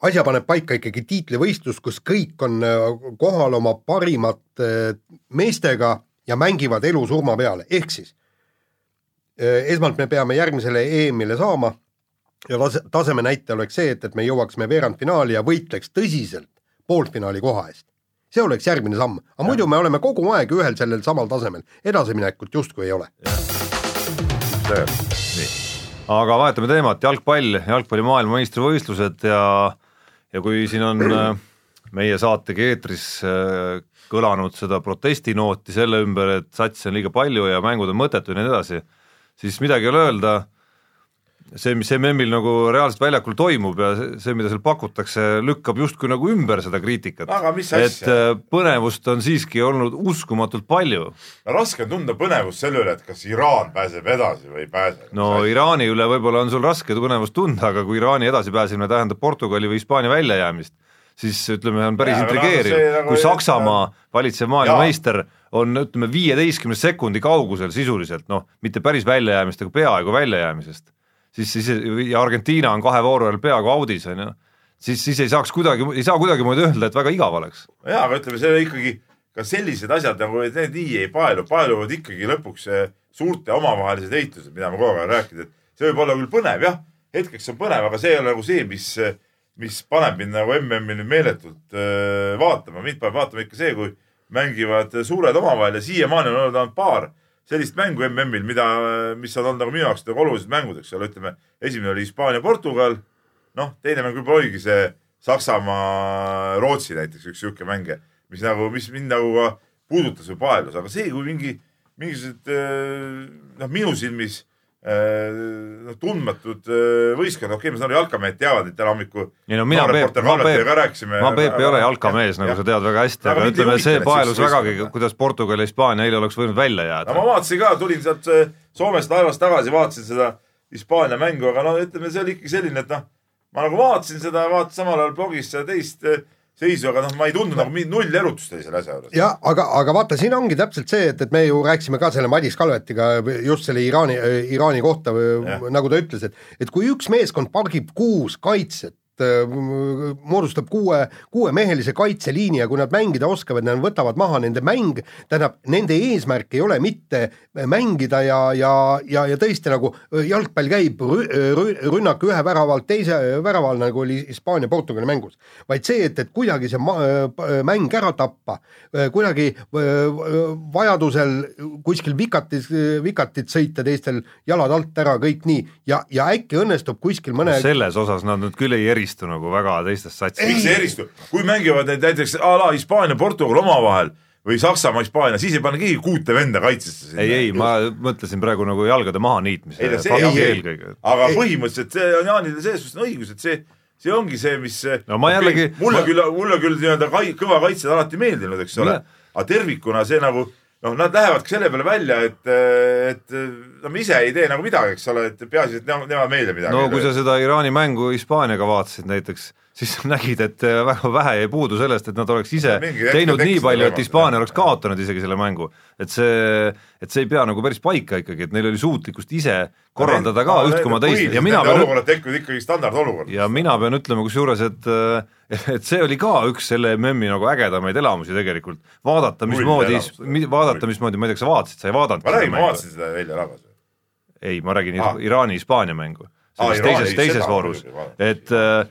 Asja paneb paika ikkagi tiitlivõistlus, kus kõik on äh, kohal oma parimate meestega ja mängivad elu-surma peale, ehk siis äh, esmalt me peame järgmisele EM-ile saama ja tase, taseme näitaja oleks see, et, et me jõuaksime veerandfinaali ja võitleks tõsiselt poolfinaali koha eest. see oleks järgmine samm, aga muidu me oleme kogu aeg ühel sellel samal tasemel, edasiminekut justkui ei ole. nii, aga vahetame teemat, jalgpall, jalgpalli maailmameistrivõistlused ja ja kui siin on äh, meie saatega eetris äh, kõlanud seda protestinooti selle ümber, et satsi on liiga palju ja mängud on mõttetud ja nii edasi, siis midagi ei ole öelda, see, mis MM-il nagu reaalselt väljakul toimub ja see, mida seal pakutakse, lükkab justkui nagu ümber seda kriitikat. Et asja? äh, põnevust on siiski olnud uskumatult palju raske on tunda põnevust selle üle, et kas Iraan pääseb edasi või ei pääse. no Iraani üle võib-olla on sul raske põnevust tunda, aga kui Iraani edasipääsemine tähendab Portugali või Hispaania väljajäämist, siis ütleme, on päris intrigeeriv nagu kui Saksamaa valitsev maailmameister on ütleme viieteistkümne sekundi kaugusel sisuliselt noh, mitte päris väljajäämist, aga peaaegu väljajäämisest, siis, siis ja Argentiina on kahe vooru ajal peaaegu audis on ju, siis, siis ei saaks kuidagi, ei saa kuidagimoodi öelda, et väga igav oleks. jaa, aga ütleme, see ikkagi ka sellised asjad nagu, need nii ei paelu, paeluvad ikkagi lõpuks eh, suurte omavahelised heitlused, mida me kogu aeg oleme rääkinud, et see võib olla küll põnev, jah, hetkeks on põnev, aga see ei ole nagu see, mis, mis paneb mind nagu MM-i nüüd meeletult äh, vaatama, mind paneb vaatama ikka see, kui mängivad suured omavahel ja siiamaani on olnud ainult paar sellist mängu MM-il, mida, mis on olnud nagu minu jaoks nagu olulised mängud, eks ole, ütleme, esimene oli Hispaania-Portugal, noh, teine mäng võib-olla oligi see Saksamaa-Rootsi näiteks üks sihuke mäng, mis nagu, mis mind nagu ka puudutas või paelus, aga see, kui mingi, mingisugused noh, minu silmis noh, tundmatud eh, võistkond, okei okay,, ma saan aru, jalkamehed teavad, et täna hommikul ei no mina Peep, ma Peep, ma Peep ei ole jalkamees, nagu sa tead väga hästi, Aga ütleme, see paelus vägagi kuidas Portugal ja Hispaania eile oleks võinud välja no jääda ma. vaatasin ka, tulin sealt eh, Soomest laevast tagasi, vaatasin seda Hispaania mängu, aga no ütleme, see oli ikkagi selline, et noh, ma nagu vaatasin seda, vaatasin samal ajal blogis seda teist seisu, aga noh, ma ei tundnud nagu mingit null erutust oli selle asja juures. jah, aga, aga vaata, siin ongi täpselt see, et, et me ju rääkisime ka selle Madis Kalvetiga just selle Iraani, Iraani kohta, nagu ta ütles, et et kui üks meeskond pargib kuus kaitset, moodustab kuue, kuuemehelise kaitseliini ja kui nad mängida oskavad, nad võtavad maha nende mäng, tähendab, nende eesmärk ei ole mitte mängida ja, ja, ja, ja tõesti nagu jalgpall käib rü, rü, rünnak ühe värava alt teise värava all, nagu oli Hispaania-Portugali mängus, vaid see, et, et kuidagi see mäng ära tappa, kuidagi vajadusel kuskil vikatis, vikatit sõita, teistel jalad alt ära, kõik nii. Ja, ja äkki õnnestub kuskil mõne selles osas nad nüüd küll ei eristu nagu väga teistest satsidest. see eristub, kui mängivad need näiteks a la Hispaania, Portugal omavahel või Saksamaa, Hispaania, siis ei pane keegi kuute venda kaitsesse. ei, ei, ma mõtlesin praegu nagu jalgade ei ei, eelkõige. aga Ei. põhimõtteliselt see on Jaanil selles suhtes õigus, et see, see ongi see, mis No ma jällegi- mulle ma- küll, mulle küll nii-öelda kõva kaitse on alati meeldinud, eks ole aga tervikuna see nagu noh, nad lähevadki selle peale välja, et, et no me ise ei tee nagu midagi, eks ole, et peaasi, et nemad, meile midagi no kui sa seda Iraani mängu Hispaaniaga vaatasid näiteks, siis *laughs* nägid, et väga vähe jäi puudu sellest, et nad oleks ise Mingi teinud nii palju, et Hispaania oleks kaotanud isegi selle mängu. et see, et see ei pea nagu päris paika ikkagi, et neil oli suutlikkust ise korraldada ka üht koma teist ja mina pean olukorrad tekivad ikkagi standardolukord. ja mina pean ütlema kusjuures, et *laughs* et see oli ka üks selle MM-i nagu ägedamaid elamusi tegelikult, vaadata, mismoodi vaadata, mismoodi, ma ei tea, kas sa vaatasid, sa ei vaadanud ma räägin, ma vaatasin seda Velja Rabas. ei, ma räägin ah. Iraani-Hispaania mängu. Selles Iraani, teises, teises voorus et äh,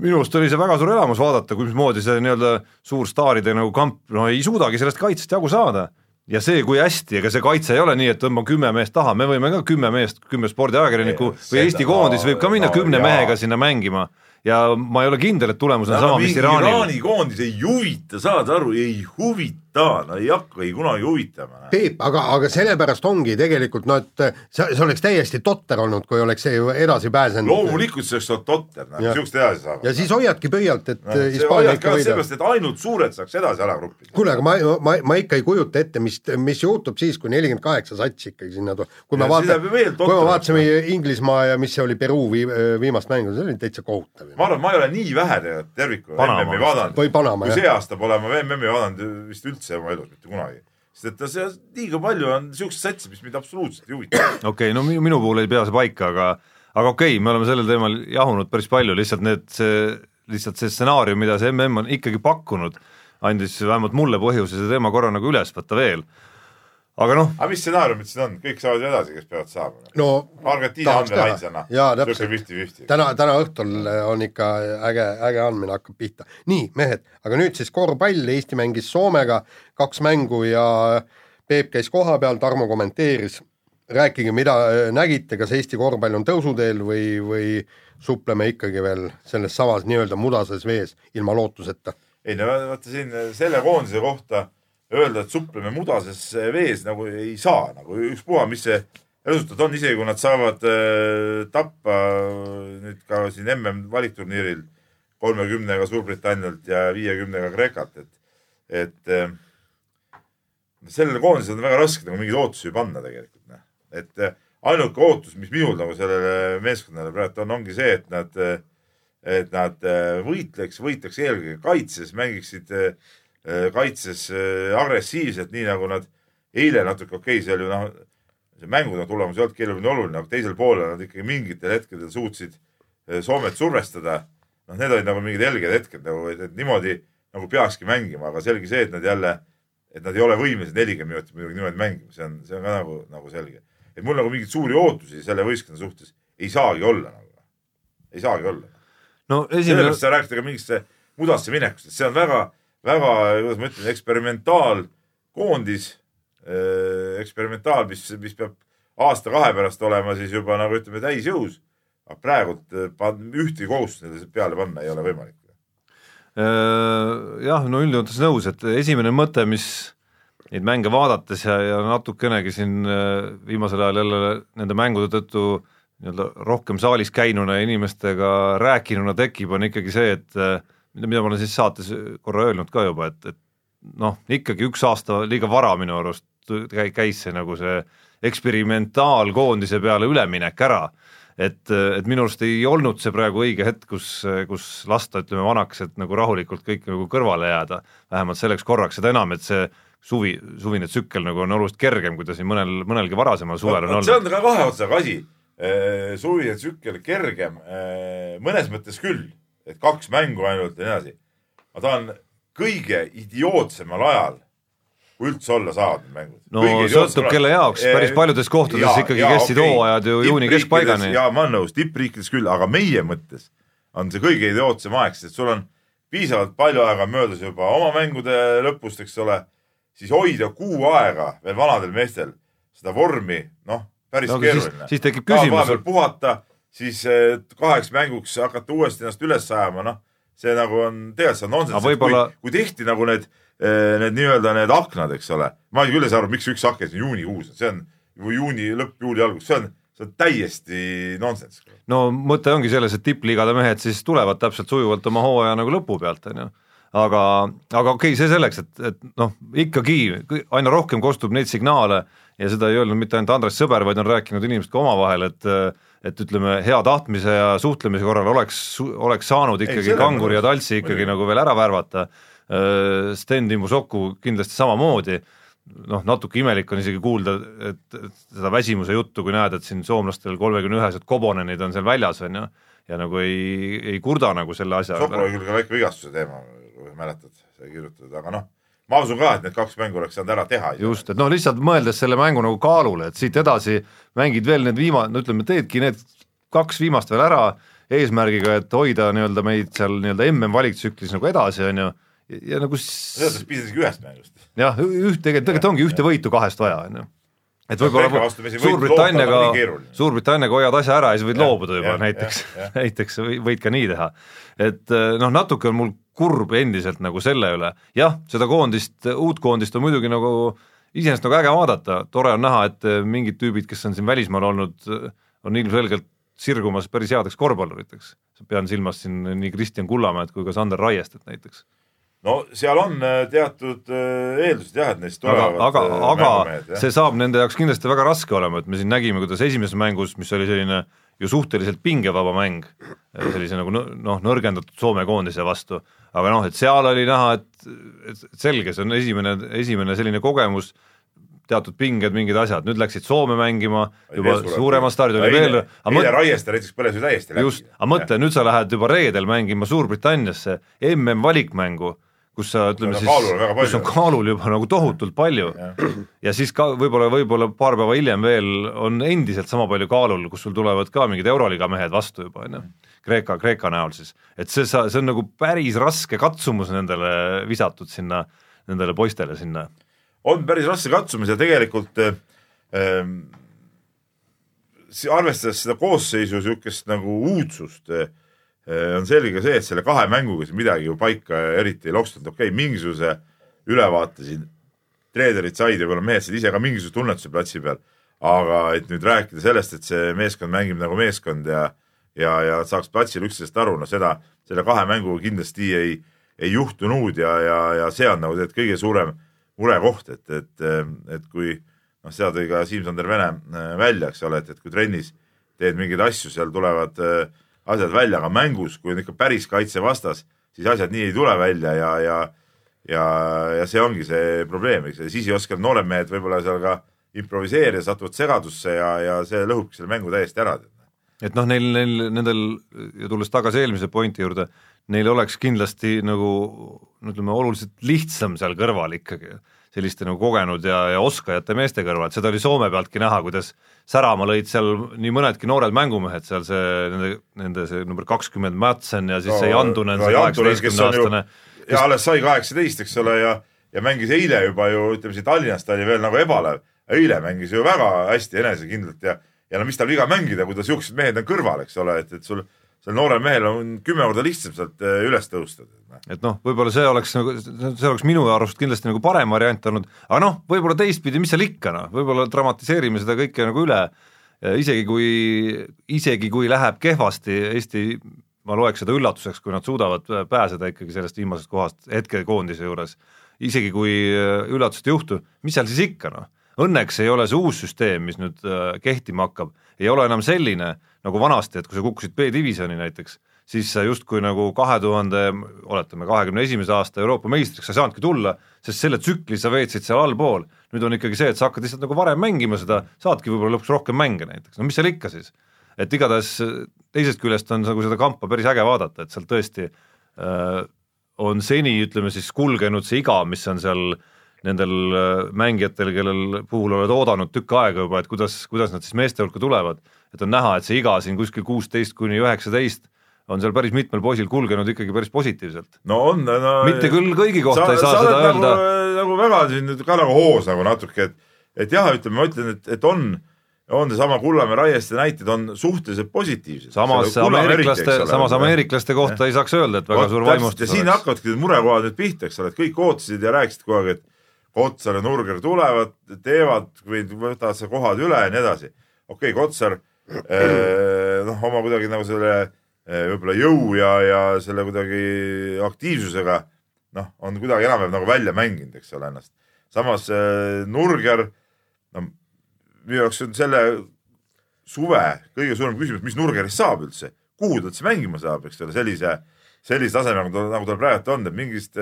minu arust oli see väga suur elamus vaadata, mismoodi see nii-öelda suur staaride nagu kamp, no ei suudagi sellest kaitsest jagu saada ja see, kui hästi, ega see kaitse ei ole nii, et tõmbame kümme meest taha, me võime ka kümme meest, kümme spordiajakirjanikku või Eesti koondis võib ka minna no, kümne jaa. mehega sinna mängima ja ma ei ole kindel, et tulemus on sama, mis Iraanil. Iraani koondis ei huvita, saad aru, ei huvita, no ei hakka ei kunagi huvitama. Peep, aga, aga sellepärast ongi tegelikult noh, et see, see oleks täiesti totter olnud, kui oleks see ju edasi pääsenud. loomulikult see oleks olnud totter, noh, siukest edasi saab. ja siis hoiadki pöialt, et no, Hispaania ikka ka võidab. seepärast, et ainult suured saaks edasi ära gruppida. kuule, aga ma, ma, ma ikka ei kujuta ette, mis, mis juhtub siis, kui nelikümmend kaheksa satsi ikkagi sinna tuleb. kui me Ja vaatame, ju kui me vaatasime Inglismaa ja mis see oli, Peruu vii, viimast mängu, see oli täitsa kohutav. Ma arvan, ma ei ole nii vähe tegelikult tervikuna MM-i vaadanud. kui jah see. aasta pole ma MM-i vaadanud vist üldse oma elus mitte kunagi. sest et see liiga palju on siukseid satse, mis mind absoluutselt ei huvita. *clears throat* okei okay,, no minu, minu puhul ei pea see paika, aga aga okei okay,, me oleme sellel teemal jahunud päris palju, lihtsalt need, see, lihtsalt see stsenaarium, mida see MM on ikkagi pakkunud, andis vähemalt mulle põhjuse see teema korra nagu üles võtta veel. Aga noh, aga mis stsenaariumid siin on, kõik saavad ju edasi, kes peavad saama. no Argentiina on veel ainsana. Jaa, täpselt. täna, täna õhtul on ikka äge, äge andmine hakkab pihta. nii, mehed, aga nüüd siis korvpall, Eesti mängis Soomega kaks mängu ja Peep käis kohapeal, Tarmo kommenteeris. rääkige, mida äh, nägite, kas Eesti korvpall on tõusuteel või, või supleme ikkagi veel selles samas nii-öelda mudases vees ilma lootuseta? ei no vaata siin selle koondise kohta öelda, et supleme mudases vees nagu ei saa nagu ükspuha, mis see resultaat on, isegi kui nad saavad äh, tappa nüüd ka siin MM valikturniiril kolmekümnega Suurbritannialt ja viiekümnega Kreekat, et, et äh, sellele koondisele on väga raske nagu mingeid ootusi panna tegelikult, noh. et äh, ainuke ootus, mis minul nagu sellele meeskonnale praegu on, ongi see, et nad äh, et nad äh, võitleks, võitleks eelkõige kaitses, mängiksid äh, kaitses äh, agressiivselt, nii nagu nad eile natuke, okei okay,, see oli noh, see mängude tulemus ei olnud keeruline oluline, aga teisel poolel nad ikkagi mingitel hetkedel suutsid äh, Soomet survestada. noh, need olid nagu mingid helged hetked nagu, et, niimoodi nagu peakski mängima, aga selge see, et nad jälle, et nad ei ole võimelised nelikümmend minutit muidugi niimoodi mängima, see on, see on ka nagu, nagu selge. et mul nagu mingeid suuri ootusi selle võistkonna suhtes ei saagi olla nagu, ei saagi olla no esimene sellepärast sa räägid ka mingisse mudasse minekust, et see on väga, väga, kuidas ma ütlen, eksperimentaalkoondis, eksperimentaal, mis, mis peab aasta-kahe pärast olema siis juba nagu ütleme täisjõus. aga praegult pan- ühtegi kohustust neile peale panna ei ole võimalik. Äh, jah, no üldjoontes nõus, et esimene mõte, mis neid mänge vaadates ja, ja natukenegi siin äh, viimasel ajal jälle nende mängude tõttu nii-öelda rohkem saalis käinuna ja inimestega rääkinuna tekib, on ikkagi see, et äh, mida mida ma olen siis saates korra öelnud ka juba, et, et noh, ikkagi üks aasta liiga vara minu arust käi- käis see nagu see eksperimentaalkoondise peale üleminek ära et, et minu arust ei olnud see praegu õige hetk, kus, kus lasta, ütleme vanaks, et nagu rahulikult kõik nagu kõrvale jääda, vähemalt selleks korraks, seda enam, et see suvi, suvine tsükkel nagu on oluliselt kergem, kui ta siin mõnel, mõnelgi varasemal suvel on see olnud. on ka kahe otsaga asi. suvine tsükkel kergem, mõnes mõttes küll, et kaks mängu ainult ja nii edasi. aga ta on kõige idiootsemal ajal, kui üldse olla saavad need mängud. no sõltub kelle jaoks, päris paljudes kohtades ikkagi kestsid hooajad ju juuni keskpaigani. ja ma olen nõus, tippriikides küll, aga meie mõttes on see kõige idiootsem aeg, sest sul on piisavalt palju aega möödas juba oma mängude lõpust, eks ole, siis hoida kuu aega veel vanadel meestel seda vormi, noh, päris No keeruline. siis tekib küsimus- puhata, siis eh, kaheks mänguks hakata uuesti ennast üles ajama, noh, see nagu on, tegelikult see on nonsense Aga, võib-olla- kui, kui tehti nagu need, need nii-öelda need aknad, eks ole, ma küll ei saa aru, miks üks aken siin juunikuus, see on ju juuni lõpp, juuli algus, see on, see on täiesti nonsense. no mõte ongi selles, et tippliigade mehed siis tulevad täpselt sujuvalt oma hooaja nagu lõpu pealt, on ju. aga, aga okei okay,, see selleks, et, et noh, ikkagi aina rohkem kostub neid signaale ja seda ei öelnud mitte ainult Andres Sõber, vaid on rääkinud inimesed ka omavahel, et et ütleme, hea tahtmise ja suhtlemise korral oleks, oleks saanud ikkagi ma Kanguri ja. Taltsi ikkagi Muidugi. nagu veel ära värvata, Sten Timbusoku kindlasti samamoodi noh, natuke imelik on isegi kuulda, et, et seda väsimuse juttu, kui näed, et siin soomlastel kolmekümne ühesed Kobonenid on seal väljas, on ju, ja nagu ei, ei kurda nagu selle asja Sokol oli küll ka väike vigastuse teema, kui mäletad, sai kirjutatud, aga noh, ma usun ka, et need kaks mängu oleks saanud ära teha. just, et noh, lihtsalt mõeldes selle mängu nagu kaalule, et siit edasi mängid veel need viima-, no ütleme, teedki need kaks viimast veel ära eesmärgiga, et hoida nii-öelda meid seal nii-öelda MM valiktsüklis nagu edasi, on ju, ja, ja nagu selles mõttes piisas ühest mängust. jah, üht tegelikult, tegelikult ongi ühte võitu kahest vaja, on ju. et võib-olla Suurbritanniaga Suurbritanniaga hoiad asja ära ja siis võid Jah, loobuda juba jah, näiteks *laughs* näiteks või- võid ka nii teha. et noh, natuke on mul kurb endiselt nagu selle üle, jah, seda koondist, uut koondist on muidugi nagu iseenesest nagu äge vaadata, tore on näha, et eh, mingid tüübid, kes on siin välismaal olnud, on ilmselgelt sirgumas päris headeks korvpalluriteks. pean silmas siin nii Kristjan Kullamäed kui ka Sander Raiestet näiteks. no seal on äh, teatud eeldused jah, et neist aga, tulevad aga, aga jah. see saab nende jaoks kindlasti väga raske olema, et me siin nägime, kuidas esimeses mängus, mis oli selline ju suhteliselt pingevaba mäng, sellise nagu noh, nõrgendatud Soome koondise vastu, aga noh, et seal oli näha, et, et selge, see on esimene, esimene selline kogemus, teatud pinged, mingid asjad, nüüd läksid Soome mängima juba suurema staadioni veel, eile, Raieste näiteks põles ju täiesti läbi. just, aga mõtle, nüüd sa lähed juba reedel mängima Suurbritanniasse MM-valikmängu, kus sa ütleme siis on kus on kaalul juba nagu tohutult palju. Ja siis ka võib-olla, võib-olla paar päeva hiljem veel on endiselt sama palju kaalul, kus sul tulevad ka mingid Euroliiga mehed vastu juba onju, Kreeka, Kreeka näol siis, et see, see on nagu päris raske katsumus nendele visatud sinna, nendele poistele sinna. on päris raske katsumus ja tegelikult äh, ähm, arvestades seda koosseisu niisugust nagu uudsust äh,, on selge see, et selle kahe mänguga siin midagi ju paika eriti ei loksunud, okei okay,, mingisuguse ülevaate siin treenerid said ja võib-olla mehed said ise ka mingisuguse tunnetuse platsi peal, aga et nüüd rääkida sellest, et see meeskond mängib nagu meeskond ja ja, ja saaks platsil üksteisest aru, no seda, selle kahe mänguga kindlasti ei, ei juhtunud ja, ja, ja see on nagu tegelikult kõige suurem murekoht, et, et, et kui noh, seda tõi ka Siim-Sander Vene äh, välja, eks ole, et, et kui trennis teed mingeid asju, seal tulevad äh, asjad välja, aga mängus, kui on ikka päris kaitsevastas, siis asjad nii ei tule välja ja, ja ja, ja see ongi see probleem, eks, ja siis ei oska noored mehed võib-olla seal ka improviseerida, satuvad segadusse ja, ja see lõhubki selle mängu täiesti ära. Et noh, neil, neil, nendel ja tulles tagasi eelmise pointi juurde, neil oleks kindlasti nagu no ütleme, oluliselt lihtsam seal kõrval ikkagi selliste nagu kogenud ja, ja oskajate meeste kõrval, et seda oli Soome pealtki näha, kuidas särama lõid seal nii mõnedki noored mängumehed seal see nende, nende see number kakskümmend Madsen ja siis see Jantunen, see kaheksateistkümne aastane, ja alles sai kaheksateist, eks ole, ja, ja mängis eile juba ju ütleme siin Tallinnas ta oli veel nagu ebalev, eile mängis ju väga hästi enesekindlalt ja ja no mis tal viga mängida, kui tal siuksed mehed on kõrval, eks ole, et, et sul seal noorel mehel on kümme korda lihtsam sealt eh, üles tõusta. et noh, võib-olla see oleks nagu, see oleks minu arust kindlasti nagu parem variant olnud, aga noh, võib-olla teistpidi, mis seal ikka noh, võib-olla dramatiseerime seda kõike nagu üle, isegi kui, isegi kui läheb kehvasti Eesti ma loeks seda üllatuseks, kui nad suudavad pääseda ikkagi sellest viimasest kohast hetkekoondise juures. isegi kui äh, üllatust ei juhtu, mis seal siis ikka noh, õnneks ei ole see uus süsteem, mis nüüd äh, kehtima hakkab, ei ole enam selline nagu vanasti, et kui sa kukkusid B-divisjoni näiteks, siis sa justkui nagu kahe tuhande, oletame, kahekümne esimese aasta Euroopa meistriks sa ei saanudki tulla, sest selle tsükli sa veetsid seal allpool. nüüd on ikkagi see, et sa hakkad lihtsalt nagu varem mängima seda, saadki võib-olla lõpuks rohkem mänge näiteks, no mis seal ikka siis. et igatahes teisest küljest on nagu seda kampa päris äge vaadata, et seal tõesti äh, on seni, ütleme siis, kulgenud see iga, mis on seal nendel mängijatel, kellel puhul oled oodanud tükk aega juba, et kuidas, kuidas nad siis meeste hulka tulevad, et on näha, et see iga siin kuskil kuusteist kuni üheksateist on seal päris mitmel poisil kulgenud ikkagi päris positiivselt. no on no, mitte küll kõigi kohta sa, ei saa seda nagu, öelda. nagu väga siin nüüd ka nagu hoos nagu natuke, et, et jah, ütleme, ma ütlen, et, et on, on seesama Kullamäe Raieste näited on suhteliselt positiivsed. samas ameeriklaste, samas ameeriklaste kohta ja. ei saaks öelda, et väga Oot, suur vaimustus ja siin hakkavadki need murekohad nüüd pihta, eks ole, et kõik ootasid ja rääkisid kogu aeg, et Kotsar ja Nurger tulevad, teevad või võtavad seal kohad üle ja nii edasi. okei okay,, Kotsar *clears throat* eh, noh, oma kuidagi nagu selle võib-olla jõu ja, ja selle kuidagi aktiivsusega noh, on kuidagi enam-vähem nagu välja mänginud, eks ole, ennast. samas äh, Nurger, no minu jaoks on selle suve kõige suurem küsimus, mis Nurgerist saab üldse, kuhu ta üldse mängima saab, eks ole, sellise, sellise tasemega nagu, nagu tal praegu on, et mingist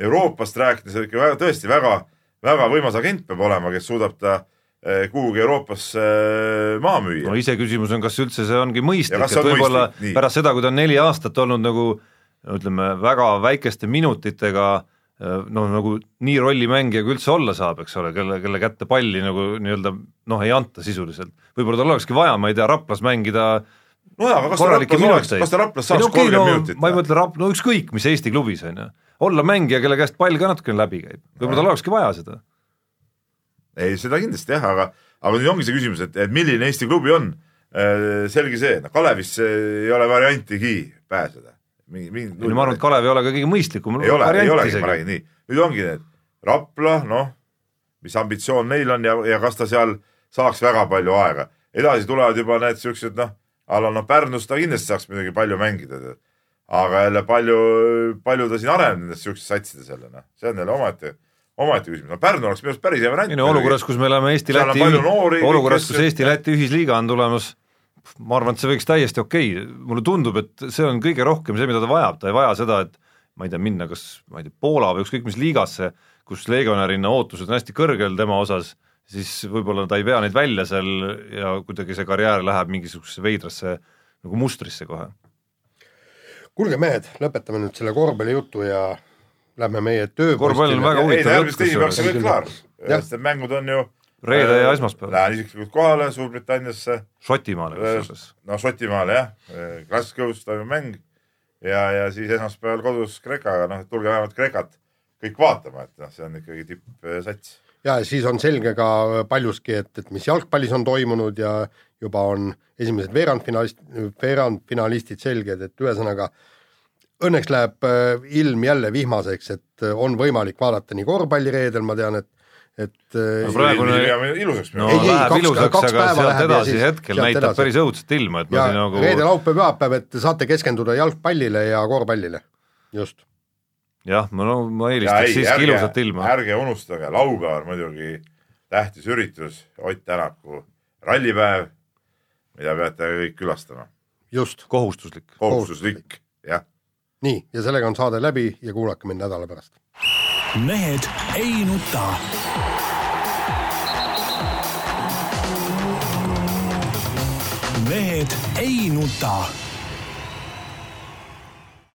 Euroopast rääkides ikka väga, tõesti väga, väga võimas agent peab olema, kes suudab ta kuhugi Euroopasse maha müüa. no iseküsimus on, kas üldse see ongi mõistlik, et võib-olla pärast seda, kui ta on neli aastat olnud nagu ütleme, väga väikeste minutitega noh, nagu nii rollimängija kui üldse olla saab, eks ole, kelle, kelle kätte palli nagu nii-öelda noh, ei anta sisuliselt. võib-olla tal olekski vaja, ma ei tea, Raplas mängida no jaa, aga kas ta Raplas oleks, kas ta Raplas saaks kolmkümmend no, minutit? ma ei mõtle Rap-, no ükskõik, mis Eesti klubis, on ju olla mängija, kelle käest pall ka natukene läbi käib, võib-olla tal olekski vaja seda. ei, seda kindlasti jah, aga, aga nüüd ongi see küsimus, et, et milline Eesti klubi on. Äh, selge see, noh Kalevisse ei ole variantigi pääseda. ei no ma arvan, et Kalev ei ole ka kõige mõistlikum ei ole, ei olegi, ma räägin nii, nüüd ongi need Rapla, noh, mis ambitsioon neil on ja, ja kas ta seal saaks väga palju aega. edasi tulevad juba need siuksed noh, a la noh, Pärnus ta kindlasti saaks muidugi palju mängida aga jälle palju, palju ta siin areneb nendes siukestes satsides jälle noh, see on jälle omaette, omaette küsimus, no Pärnu oleks minu arust päris hea no olukorras, kus me oleme Eesti-Läti, olukorras, kus Eesti-Läti ühisliiga on tulemas, ma arvan, et see võiks täiesti okei. Okay., mulle tundub, et see on kõige rohkem see, mida ta vajab, ta ei vaja seda, et ma ei tea, minna kas, ma ei tea, Poola või ükskõik mis liigasse, kus legionärina ootused on hästi kõrgel tema osas, siis võib-olla ta ei vea neid välja seal ja kuidagi see karjäär läheb mingisugusesse veidrasse nagu mustrisse kohe kuulge, mehed, lõpetame nüüd selle korvpallijutu ja lähme meie töö korvpall on väga huvitav jutt kusjuures. kõik klaar, sest need mängud on ju reede ja äh, esmaspäev. Lähen isiklikult kohale Suurbritanniasse. Šotimaale kusjuures. no Šotimaale jah, Glasgow's toimub mäng ja, ja siis esmaspäeval kodus Kreekaga, noh, tulge vähemalt Kreekat kõik vaatama, et noh, see on ikkagi tippsats. ja siis on selge ka paljuski, et, et mis jalgpallis on toimunud ja juba on esimesed veerandfinalist, veerandfinalistid selged, et ühesõnaga õnneks läheb äh, ilm jälle vihmaseks, et äh, on võimalik vaadata nii korvpalli reedel, ma tean, et et no praegune ilusaks no ei, ei, läheb kaks, ilusaks, aga sealt edasi hetkel näitab edasi. päris õudset ilma, et ja nagu reede, laupäev, pühapäev, et saate keskenduda jalgpallile ja korvpallile, just. jah, ma no ma eelistaks siiski ilusat ilma. ärge unustage, laupäeval muidugi tähtis üritus, Ott Tänaku rallipäev mida peate kõik külastama. just. kohustuslik. kohustuslik, jah. nii, ja sellega on saade läbi ja kuulake mind nädala pärast. mehed ei nuta. mehed ei nuta